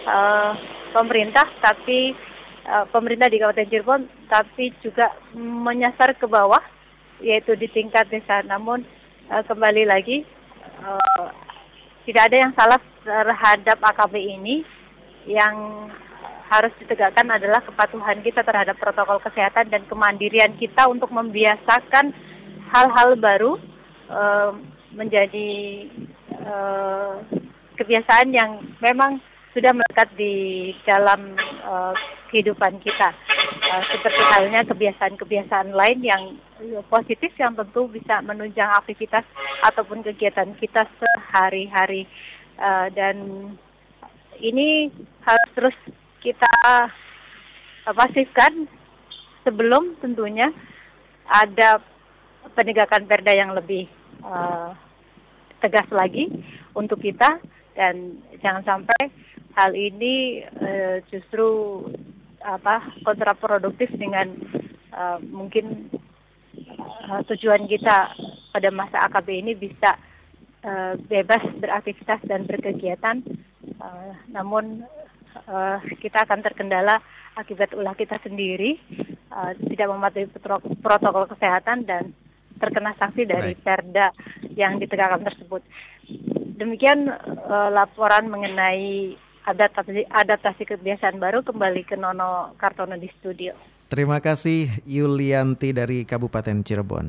uh, pemerintah tapi uh, pemerintah di Kabupaten Cirebon tapi juga menyasar ke bawah yaitu di tingkat desa namun uh, kembali lagi uh, tidak ada yang salah terhadap AKB ini yang harus ditegakkan adalah kepatuhan kita terhadap protokol kesehatan dan kemandirian kita untuk membiasakan hal-hal baru uh, menjadi uh, kebiasaan yang memang sudah melekat di dalam uh, kehidupan kita. Uh, seperti halnya kebiasaan-kebiasaan lain yang positif yang tentu bisa menunjang aktivitas ataupun kegiatan kita sehari-hari. Uh, dan ini harus terus kita uh, pasifkan sebelum tentunya ada penegakan perda yang lebih uh, tegas lagi untuk kita. Dan jangan sampai hal ini uh, justru apa kontraproduktif dengan uh, mungkin uh, tujuan kita pada masa AKB ini bisa uh, bebas beraktivitas dan berkegiatan, uh, namun uh, kita akan terkendala akibat ulah kita sendiri, uh, tidak mematuhi protokol kesehatan dan terkena sanksi dari Baik. Perda yang ditegakkan tersebut. Demikian uh, laporan mengenai adaptasi, adaptasi kebiasaan baru kembali ke Nono Kartono di studio. Terima kasih Yulianti dari Kabupaten Cirebon.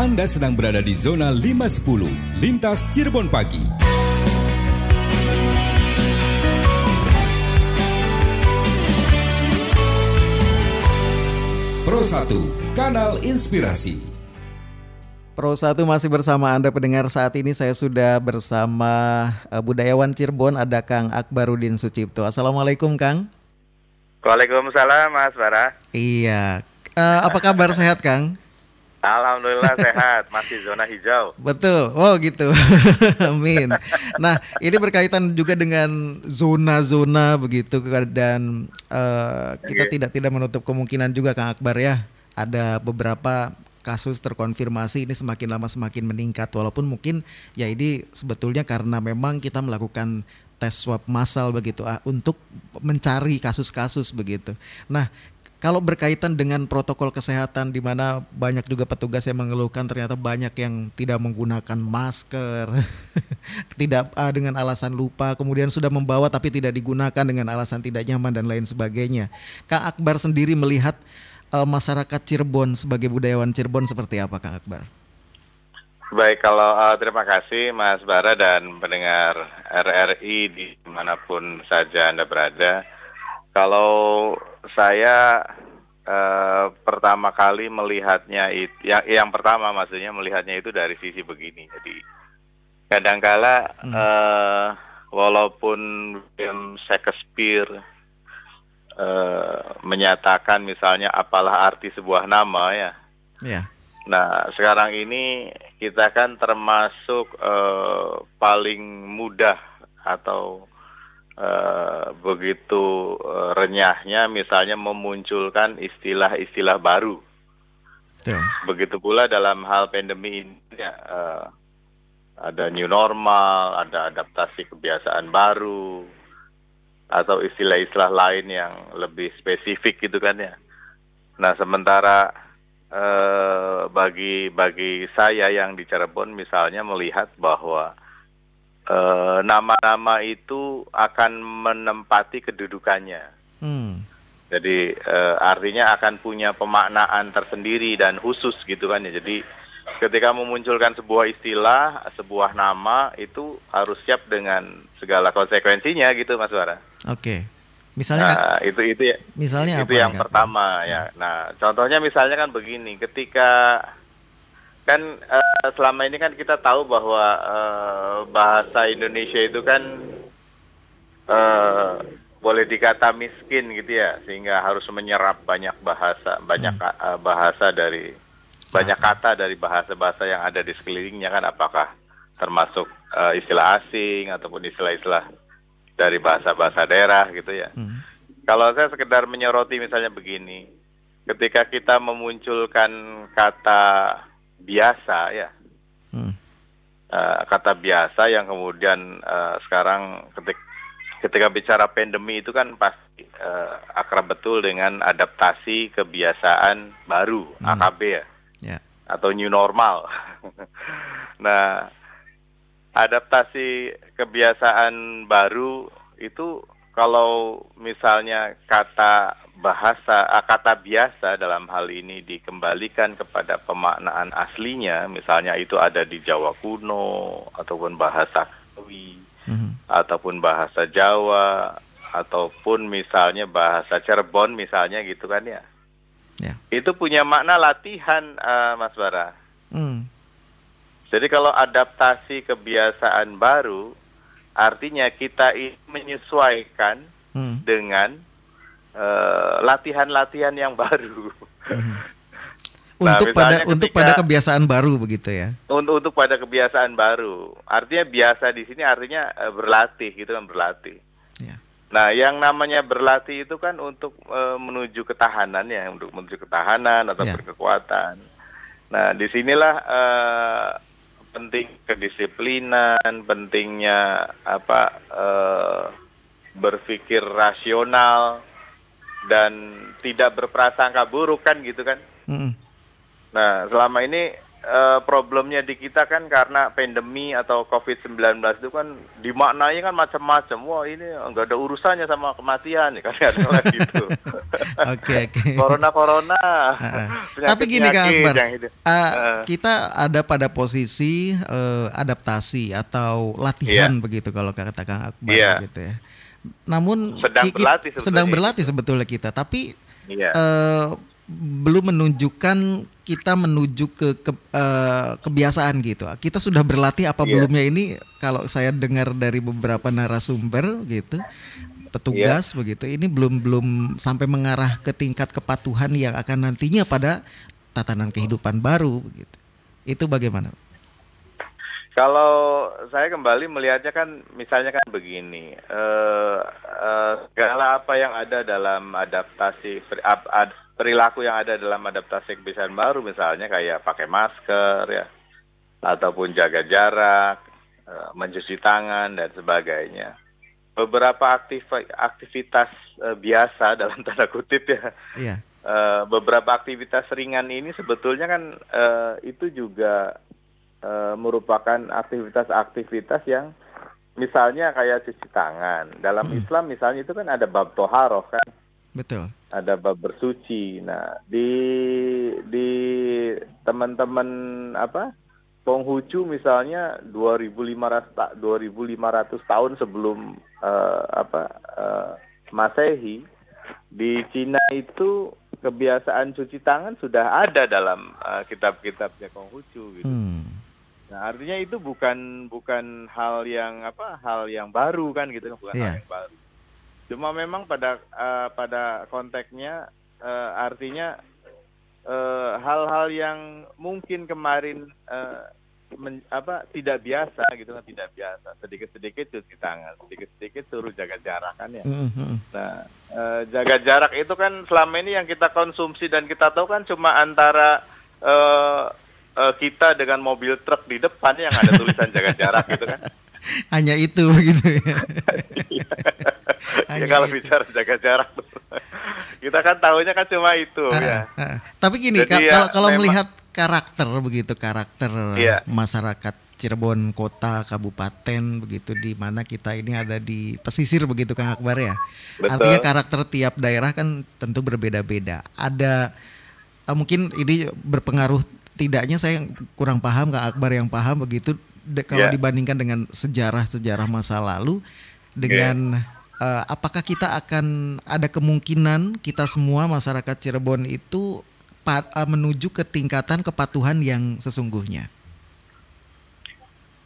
Anda sedang berada di zona 510, lintas Cirebon pagi. Pro 1, kanal inspirasi. Pro 1 masih bersama Anda pendengar saat ini saya sudah bersama uh, budayawan Cirebon ada Kang Akbarudin Sucipto. Assalamualaikum Kang. Waalaikumsalam Mas Bara. Iya. Uh, apa kabar sehat Kang? Alhamdulillah sehat, masih zona hijau. Betul, oh gitu, amin. Nah ini berkaitan juga dengan zona-zona begitu dan uh, kita yeah. tidak tidak menutup kemungkinan juga Kang Akbar ya ada beberapa kasus terkonfirmasi ini semakin lama semakin meningkat walaupun mungkin ya ini sebetulnya karena memang kita melakukan tes swab massal begitu ah, untuk mencari kasus-kasus begitu. Nah, kalau berkaitan dengan protokol kesehatan di mana banyak juga petugas yang mengeluhkan ternyata banyak yang tidak menggunakan masker, tidak ah, dengan alasan lupa, kemudian sudah membawa tapi tidak digunakan dengan alasan tidak nyaman dan lain sebagainya. Kak Akbar sendiri melihat uh, masyarakat Cirebon sebagai budayawan Cirebon seperti apa Kang Akbar? Baik, kalau uh, terima kasih Mas Bara dan pendengar RRI di mana pun saja Anda berada. Kalau saya uh, pertama kali melihatnya itu, yang, yang pertama maksudnya melihatnya itu dari sisi begini. Jadi kadangkala hmm. uh, walaupun film Shakespeare Eh, menyatakan misalnya apalah arti sebuah nama ya. Yeah. Nah sekarang ini kita kan termasuk uh, paling mudah atau uh, begitu uh, renyahnya misalnya memunculkan istilah-istilah baru. Yeah. Begitu pula dalam hal pandemi ini ya, uh, ada new normal, ada adaptasi kebiasaan baru, atau istilah-istilah lain yang lebih spesifik gitu kan ya. Nah sementara eh, bagi bagi saya yang di Cirebon misalnya melihat bahwa eh, nama-nama itu akan menempati kedudukannya. Hmm. Jadi eh, artinya akan punya pemaknaan tersendiri dan khusus gitu kan ya. Jadi ketika memunculkan sebuah istilah, sebuah nama itu harus siap dengan segala konsekuensinya gitu Mas Bara. Oke. Misalnya nah, itu itu ya. Misalnya itu apa yang pertama ya. Nah, contohnya misalnya kan begini, ketika kan uh, selama ini kan kita tahu bahwa uh, bahasa Indonesia itu kan uh, boleh dikata miskin gitu ya, sehingga harus menyerap banyak bahasa, banyak hmm. uh, bahasa dari banyak kata dari bahasa-bahasa yang ada di sekelilingnya kan apakah termasuk uh, istilah asing ataupun istilah-istilah dari bahasa-bahasa daerah gitu ya. Hmm. Kalau saya sekedar menyoroti misalnya begini, ketika kita memunculkan kata biasa ya, hmm. uh, kata biasa yang kemudian uh, sekarang ketika ketika bicara pandemi itu kan pasti uh, akrab betul dengan adaptasi kebiasaan baru hmm. AKB ya, yeah. atau new normal. nah adaptasi kebiasaan baru itu kalau misalnya kata bahasa ah, kata biasa dalam hal ini dikembalikan kepada pemaknaan aslinya misalnya itu ada di Jawa kuno ataupun bahasa Kawi mm-hmm. ataupun bahasa Jawa ataupun misalnya bahasa Cirebon misalnya gitu kan ya yeah. itu punya makna latihan uh, Mas Bara mm. Jadi kalau adaptasi kebiasaan baru, artinya kita menyesuaikan hmm. dengan latihan-latihan uh, yang baru. Hmm. Nah, untuk pada ketika, untuk pada kebiasaan baru begitu ya. Untuk untuk pada kebiasaan baru. Artinya biasa di sini artinya uh, berlatih gitu kan berlatih. Ya. Nah, yang namanya berlatih itu kan untuk uh, menuju ketahanan ya, untuk menuju ketahanan atau ya. berkekuatan. Nah, di sinilah uh, penting kedisiplinan, pentingnya apa berpikir rasional dan tidak berprasangka buruk kan gitu kan. Mm. Nah selama ini uh, problemnya di kita kan karena pandemi atau COVID-19 itu kan dimaknai kan macam-macam. Wah ini nggak ada urusannya sama kematian ya kan ada gitu. Oke oke. Corona corona. Tapi gini Kak Akbar, uh, kita ada pada posisi uh, adaptasi atau latihan yeah. begitu kalau kata Kang Akbar yeah. gitu ya. Namun sedang berlatih sedang berlatih sebetulnya kita, tapi yeah. uh, belum menunjukkan kita menuju ke, ke uh, kebiasaan gitu. Kita sudah berlatih apa yeah. belumnya ini kalau saya dengar dari beberapa narasumber gitu petugas yeah. begitu ini belum belum sampai mengarah ke tingkat kepatuhan yang akan nantinya pada tatanan kehidupan baru gitu. Itu bagaimana? Kalau saya kembali melihatnya kan misalnya kan begini, uh, uh, segala apa yang ada dalam adaptasi perilaku yang ada dalam adaptasi kebiasaan baru misalnya kayak pakai masker ya, ataupun jaga jarak, uh, mencuci tangan dan sebagainya. Beberapa aktif, aktivitas uh, biasa dalam tanda kutip ya, iya. uh, beberapa aktivitas ringan ini sebetulnya kan uh, itu juga e, merupakan aktivitas-aktivitas yang misalnya kayak cuci tangan. Dalam hmm. Islam misalnya itu kan ada bab toharoh kan. Betul. Ada bab bersuci. Nah, di di teman-teman apa? Penghucu misalnya 2500 2500 tahun sebelum uh, apa uh, Masehi di Cina itu kebiasaan cuci tangan sudah ada dalam uh, kitab-kitabnya Konghucu gitu. Hmm. Nah, artinya itu bukan bukan hal yang apa hal yang baru kan gitu bukan yeah. hal yang baru. Cuma memang pada uh, pada konteksnya uh, artinya hal-hal uh, yang mungkin kemarin uh, men, apa tidak biasa gitu kan tidak biasa sedikit-sedikit cuci tangan sedikit-sedikit suruh jaga jarak kan ya mm-hmm. nah uh, jaga jarak itu kan selama ini yang kita konsumsi dan kita tahu kan cuma antara uh, uh, kita dengan mobil truk di depan yang ada tulisan jaga jarak gitu kan. Hanya itu gitu ya. ya kalau itu. bicara jaga jarak kita kan tahunya kan cuma itu uh, ya. Uh, tapi gini kalau ya, kalau melihat karakter begitu karakter iya. masyarakat Cirebon kota kabupaten begitu di mana kita ini ada di pesisir begitu Kang Akbar ya. Betul. Artinya karakter tiap daerah kan tentu berbeda-beda. Ada uh, mungkin ini berpengaruh tidaknya saya kurang paham Kak Akbar yang paham begitu de, kalau yeah. dibandingkan dengan sejarah-sejarah masa lalu dengan yeah. uh, apakah kita akan ada kemungkinan kita semua masyarakat Cirebon itu pat, uh, menuju ke tingkatan kepatuhan yang sesungguhnya?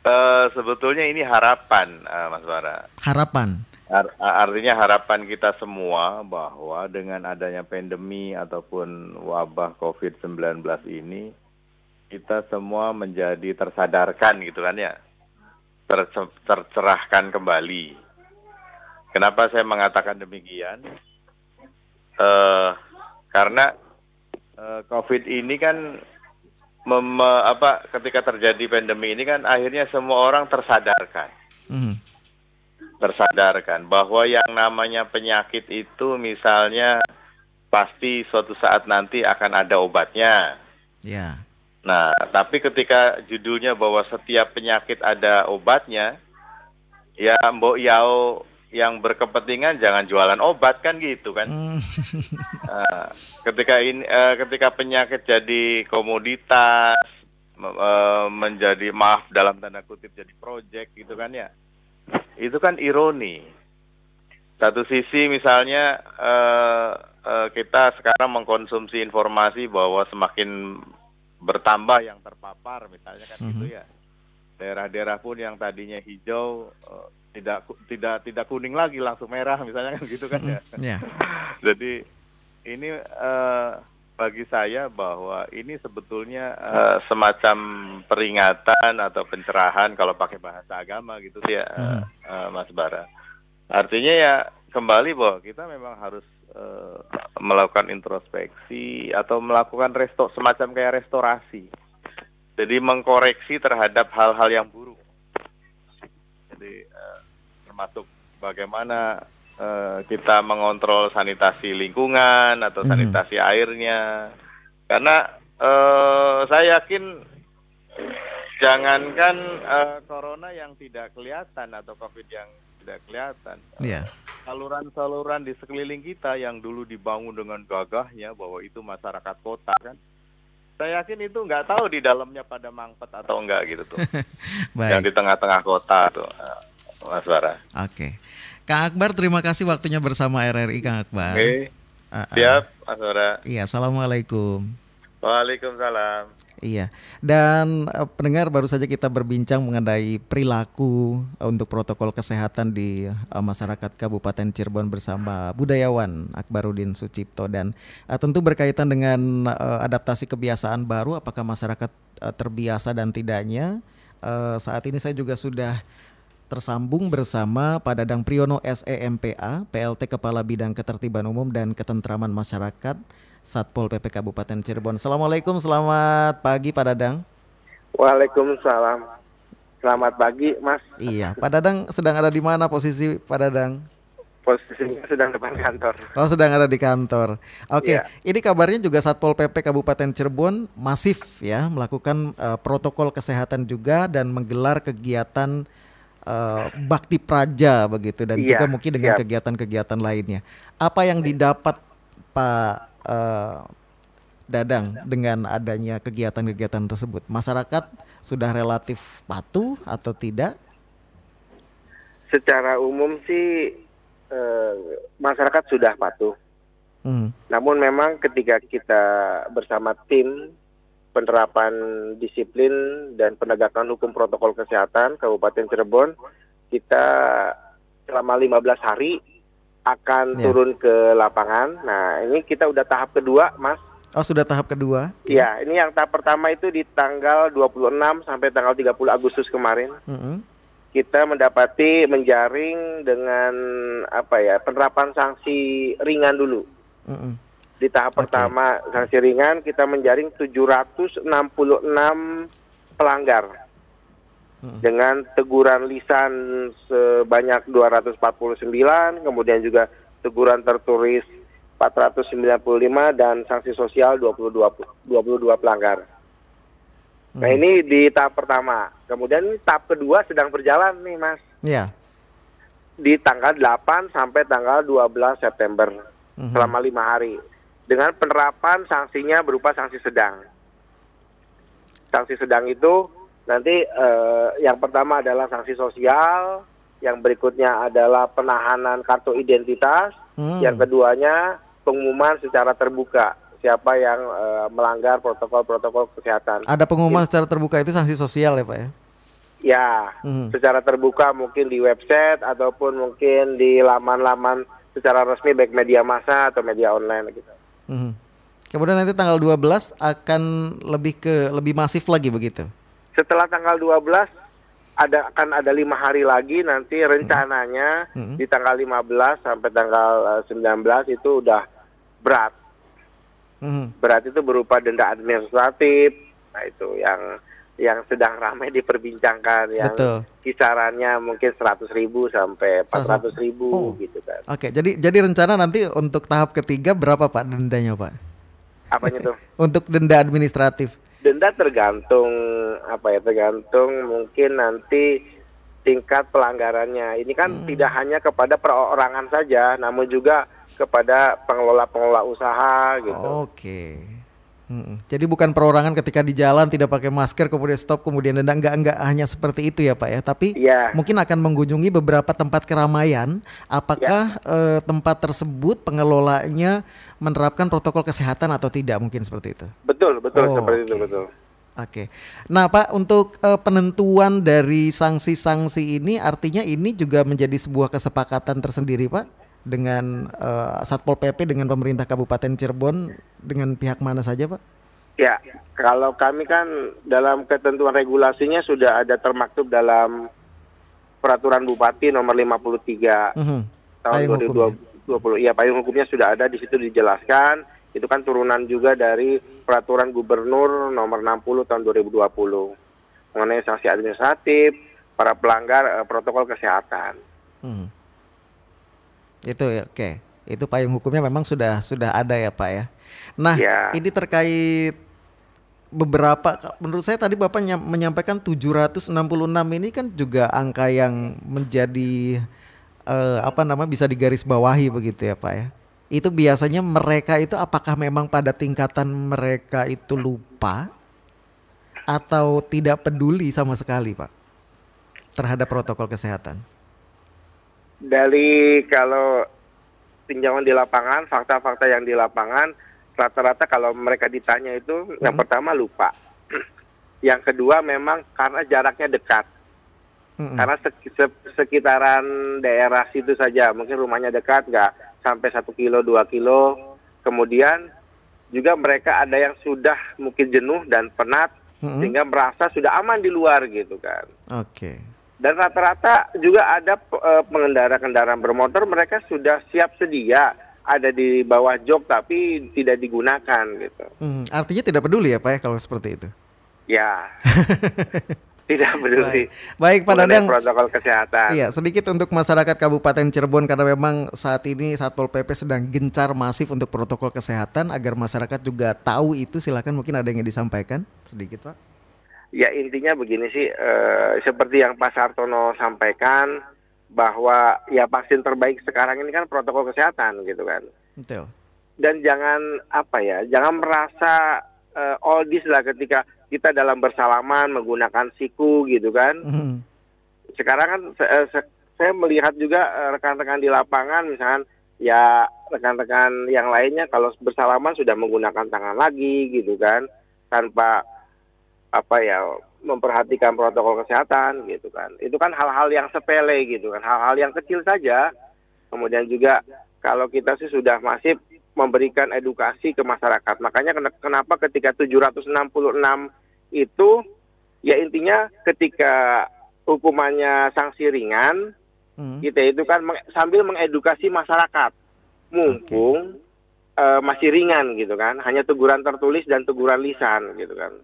Uh, sebetulnya ini harapan, uh, Mas Bara. Harapan. Ar artinya harapan kita semua bahwa dengan adanya pandemi ataupun wabah COVID-19 ini, kita semua menjadi tersadarkan gitu kan ya, Ter tercerahkan kembali. Kenapa saya mengatakan demikian? Uh, karena uh, COVID ini kan mem apa ketika terjadi pandemi ini kan akhirnya semua orang tersadarkan. Mm. Tersadarkan bahwa yang namanya penyakit itu misalnya pasti suatu saat nanti akan ada obatnya. Ya. Nah, tapi ketika judulnya bahwa setiap penyakit ada obatnya, ya Mbok Yao yang berkepentingan jangan jualan obat kan gitu kan. Hmm. Uh, ketika ini uh, ketika penyakit jadi komoditas uh, menjadi maaf dalam tanda kutip jadi project gitu kan ya. Itu kan ironi. Satu sisi misalnya uh, uh, kita sekarang mengkonsumsi informasi bahwa semakin bertambah yang terpapar misalnya kan mm -hmm. gitu ya. Daerah-daerah pun yang tadinya hijau uh, tidak tidak tidak kuning lagi langsung merah misalnya kan gitu kan ya. Yeah. jadi ini uh, bagi saya bahwa ini sebetulnya uh, semacam peringatan atau pencerahan kalau pakai bahasa agama gitu ya uh, uh, Mas Bara. Artinya ya kembali bahwa kita memang harus uh, melakukan introspeksi atau melakukan resto semacam kayak restorasi. Jadi mengkoreksi terhadap hal-hal yang buruk. Jadi uh, termasuk bagaimana uh, kita mengontrol sanitasi lingkungan atau mhm. sanitasi hmm. airnya. Karena uh, saya yakin jangankan uh, corona yang tidak kelihatan atau covid yang tidak kelihatan. Yeah. Saluran-saluran di sekeliling kita yang dulu dibangun dengan gagahnya bahwa itu masyarakat kota kan. Saya yakin itu nggak tahu di dalamnya pada mangpet atau enggak gitu tuh. Baik. Yang di tengah-tengah kota tuh, eh, Mas Bara. Oke. Okay. Kang Akbar, terima kasih waktunya bersama RRI Kang Akbar. Okay. Uh, uh. Siap, Mas Bara. Iya, assalamualaikum. Waalaikumsalam. Iya, dan uh, pendengar baru saja kita berbincang mengenai perilaku uh, untuk protokol kesehatan di uh, masyarakat Kabupaten Cirebon bersama budayawan Akbarudin Sucipto dan uh, tentu berkaitan dengan uh, adaptasi kebiasaan baru, apakah masyarakat uh, terbiasa dan tidaknya. Uh, saat ini saya juga sudah tersambung bersama Pak Dadang Priyono SEMPA, PLT Kepala Bidang Ketertiban Umum dan Ketentraman Masyarakat Satpol PP Kabupaten Cirebon. Assalamualaikum, selamat pagi Pak Dadang. Waalaikumsalam. Selamat pagi, Mas. Iya, Pak Dadang sedang ada di mana posisi Pak Dadang? Posisinya sedang depan kantor. Oh, sedang ada di kantor. Oke, Iya. ini kabarnya juga Satpol PP Kabupaten Cirebon masif ya melakukan eh, protokol kesehatan juga dan menggelar kegiatan eh, bakti praja begitu dan Iya, juga mungkin dengan siap. kegiatan-kegiatan lainnya. Apa yang didapat Pak eh, Dadang dengan adanya kegiatan-kegiatan tersebut? Masyarakat sudah relatif patuh atau tidak? Secara umum sih eh, masyarakat sudah patuh. Hmm. Namun memang ketika kita bersama tim penerapan disiplin dan penegakan hukum protokol kesehatan Kabupaten Cirebon, kita selama 15 hari akan Ya. turun ke lapangan. Nah, ini kita udah tahap kedua, Mas. Oh, sudah tahap kedua? Iya, ini yang tahap pertama itu di tanggal 26 sampai tanggal 30 Agustus kemarin. Mm-mm. kita mendapati menjaring dengan apa ya penerapan sanksi ringan dulu Mm-mm. di tahap Oke. pertama sanksi ringan kita menjaring 766 pelanggar Mm. dengan teguran lisan sebanyak 249 kemudian juga teguran tertulis 495 dan sanksi sosial 22 22 pelanggar. Nah Hmm. ini di tahap pertama. Kemudian tahap kedua sedang berjalan nih mas. Ya. Di tanggal 8 sampai tanggal 12 September. Mhm. Selama lima hari. Dengan penerapan sanksinya berupa sanksi sedang. Sanksi sedang itu nanti eh, yang pertama adalah sanksi sosial. Yang berikutnya adalah penahanan kartu identitas. Hmm. Yang keduanya pengumuman secara terbuka. Siapa yang eh, melanggar protokol-protokol kesehatan. Ada pengumuman secara terbuka itu sanksi sosial ya Pak ya? Ya, Mhm. secara terbuka mungkin di website ataupun mungkin di laman-laman secara resmi baik media massa atau media online gitu. Mhm. Kemudian nanti tanggal 12 akan lebih ke lebih masif lagi begitu. Setelah tanggal 12 ada akan ada lima hari lagi nanti rencananya Mhm. di tanggal 15 sampai tanggal eh, 19 itu udah berat. Mhm. Berat itu berupa denda administratif. Nah itu yang yang sedang ramai diperbincangkan yang Betul. kisarannya mungkin 100 ribu sampai 400 ribu Oh. gitu kan. Oke, jadi jadi rencana nanti untuk tahap ketiga berapa Pak dendanya Pak? Apanya tuh? Untuk denda administratif. Denda tergantung apa ya tergantung mungkin nanti tingkat pelanggarannya ini kan Hmm. tidak hanya kepada perorangan saja namun juga kepada pengelola-pengelola usaha gitu Oke. Mm-mm. Jadi bukan perorangan ketika di jalan tidak pakai masker kemudian stop kemudian denda enggak enggak hanya seperti itu ya Pak ya, tapi Iya. mungkin akan mengunjungi beberapa tempat keramaian. Apakah eh, tempat tersebut pengelolanya menerapkan protokol kesehatan atau tidak mungkin seperti itu? betul betul Oh, seperti itu oke. betul Oke. Nah, Pak, untuk eh, penentuan dari sanksi-sanksi ini artinya ini juga menjadi sebuah kesepakatan tersendiri, Pak, dengan eh, Satpol PP dengan pemerintah Kabupaten Cirebon dengan pihak mana saja, Pak? ya kalau kami kan dalam ketentuan regulasinya sudah ada termaktub dalam peraturan bupati nomor 53 Mhm. tahun Payung hukumnya. 2020. Iya, payung hukumnya sudah ada di situ dijelaskan. Itu kan turunan juga dari peraturan gubernur nomor 60 tahun 2020 mengenai sanksi administratif para pelanggar eh, protokol kesehatan. Mhm. Itu ya, oke. Itu payung hukumnya memang sudah sudah ada ya, Pak ya. Nah, Ya. ini terkait beberapa menurut saya tadi Bapak nyam- menyampaikan 766 ini kan juga angka yang menjadi eh, apa nama bisa digarisbawahi begitu ya, Pak ya. Itu biasanya mereka itu apakah memang pada tingkatan mereka itu lupa atau tidak peduli sama sekali, Pak, terhadap protokol kesehatan? Dari kalau tinjauan di lapangan, fakta-fakta yang di lapangan, rata-rata kalau mereka ditanya itu hmm. yang pertama lupa. yang kedua memang karena jaraknya dekat. Hmm. Karena sekitaran daerah situ saja, mungkin rumahnya dekat, nggak sampai satu kilo, dua kilo. Kemudian juga mereka ada yang sudah mungkin jenuh dan penat, hmm. sehingga merasa sudah aman di luar gitu kan. Oke. Okay. Dan rata-rata juga ada uh, pengendara kendaraan bermotor mereka sudah siap sedia ada di bawah jok tapi tidak digunakan gitu. Hmm, artinya tidak peduli ya Pak ya kalau seperti itu? Ya. tidak peduli. Baik, Baik Pak Dadang. Protokol kesehatan. Iya, sedikit untuk masyarakat Kabupaten Cirebon karena memang saat ini Satpol PP sedang gencar masif untuk protokol kesehatan agar masyarakat juga tahu itu. Silakan mungkin ada yang disampaikan sedikit Pak. Ya intinya begini sih, eh, seperti yang Pak Sartono sampaikan bahwa ya vaksin terbaik sekarang ini kan protokol kesehatan gitu kan. Betul. Dan jangan apa ya, jangan merasa eh, oldies lah ketika kita dalam bersalaman menggunakan siku gitu kan. Mm. Sekarang kan se se saya melihat juga eh, rekan-rekan di lapangan misalkan ya rekan-rekan yang lainnya kalau bersalaman sudah menggunakan tangan lagi gitu kan tanpa apa ya memperhatikan protokol kesehatan gitu kan. Itu kan hal-hal yang sepele gitu kan, hal-hal yang kecil saja. Kemudian juga kalau kita sih sudah masih memberikan edukasi ke masyarakat. Makanya kenapa ketika 766 itu ya intinya ketika hukumannya sanksi ringan, hmm. kita itu kan meng, sambil mengedukasi masyarakat. Mumpung okay. uh, masih ringan gitu kan, hanya teguran tertulis dan teguran lisan gitu kan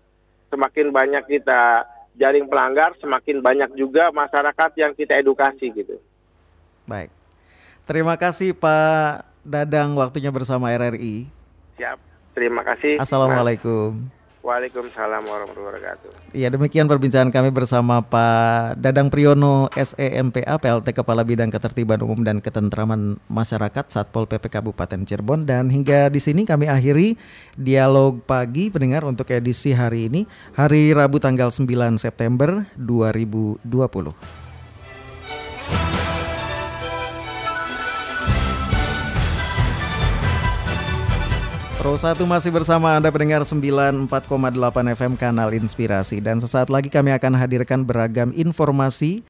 semakin banyak kita jaring pelanggar, semakin banyak juga masyarakat yang kita edukasi gitu. Baik. Terima kasih Pak Dadang waktunya bersama RRI. Siap. Terima kasih. Assalamualaikum. Waalaikumsalam warahmatullahi wabarakatuh. Ya demikian perbincangan kami bersama Pak Dadang Priyono SEMPA PLT Kepala Bidang Ketertiban Umum dan Ketentraman Masyarakat Satpol PP Kabupaten Cirebon dan hingga di sini kami akhiri dialog pagi pendengar untuk edisi hari ini hari Rabu tanggal 9 September 2020. Pro 1 masih bersama Anda pendengar 94,8 FM Kanal Inspirasi. Dan sesaat lagi kami akan hadirkan beragam informasi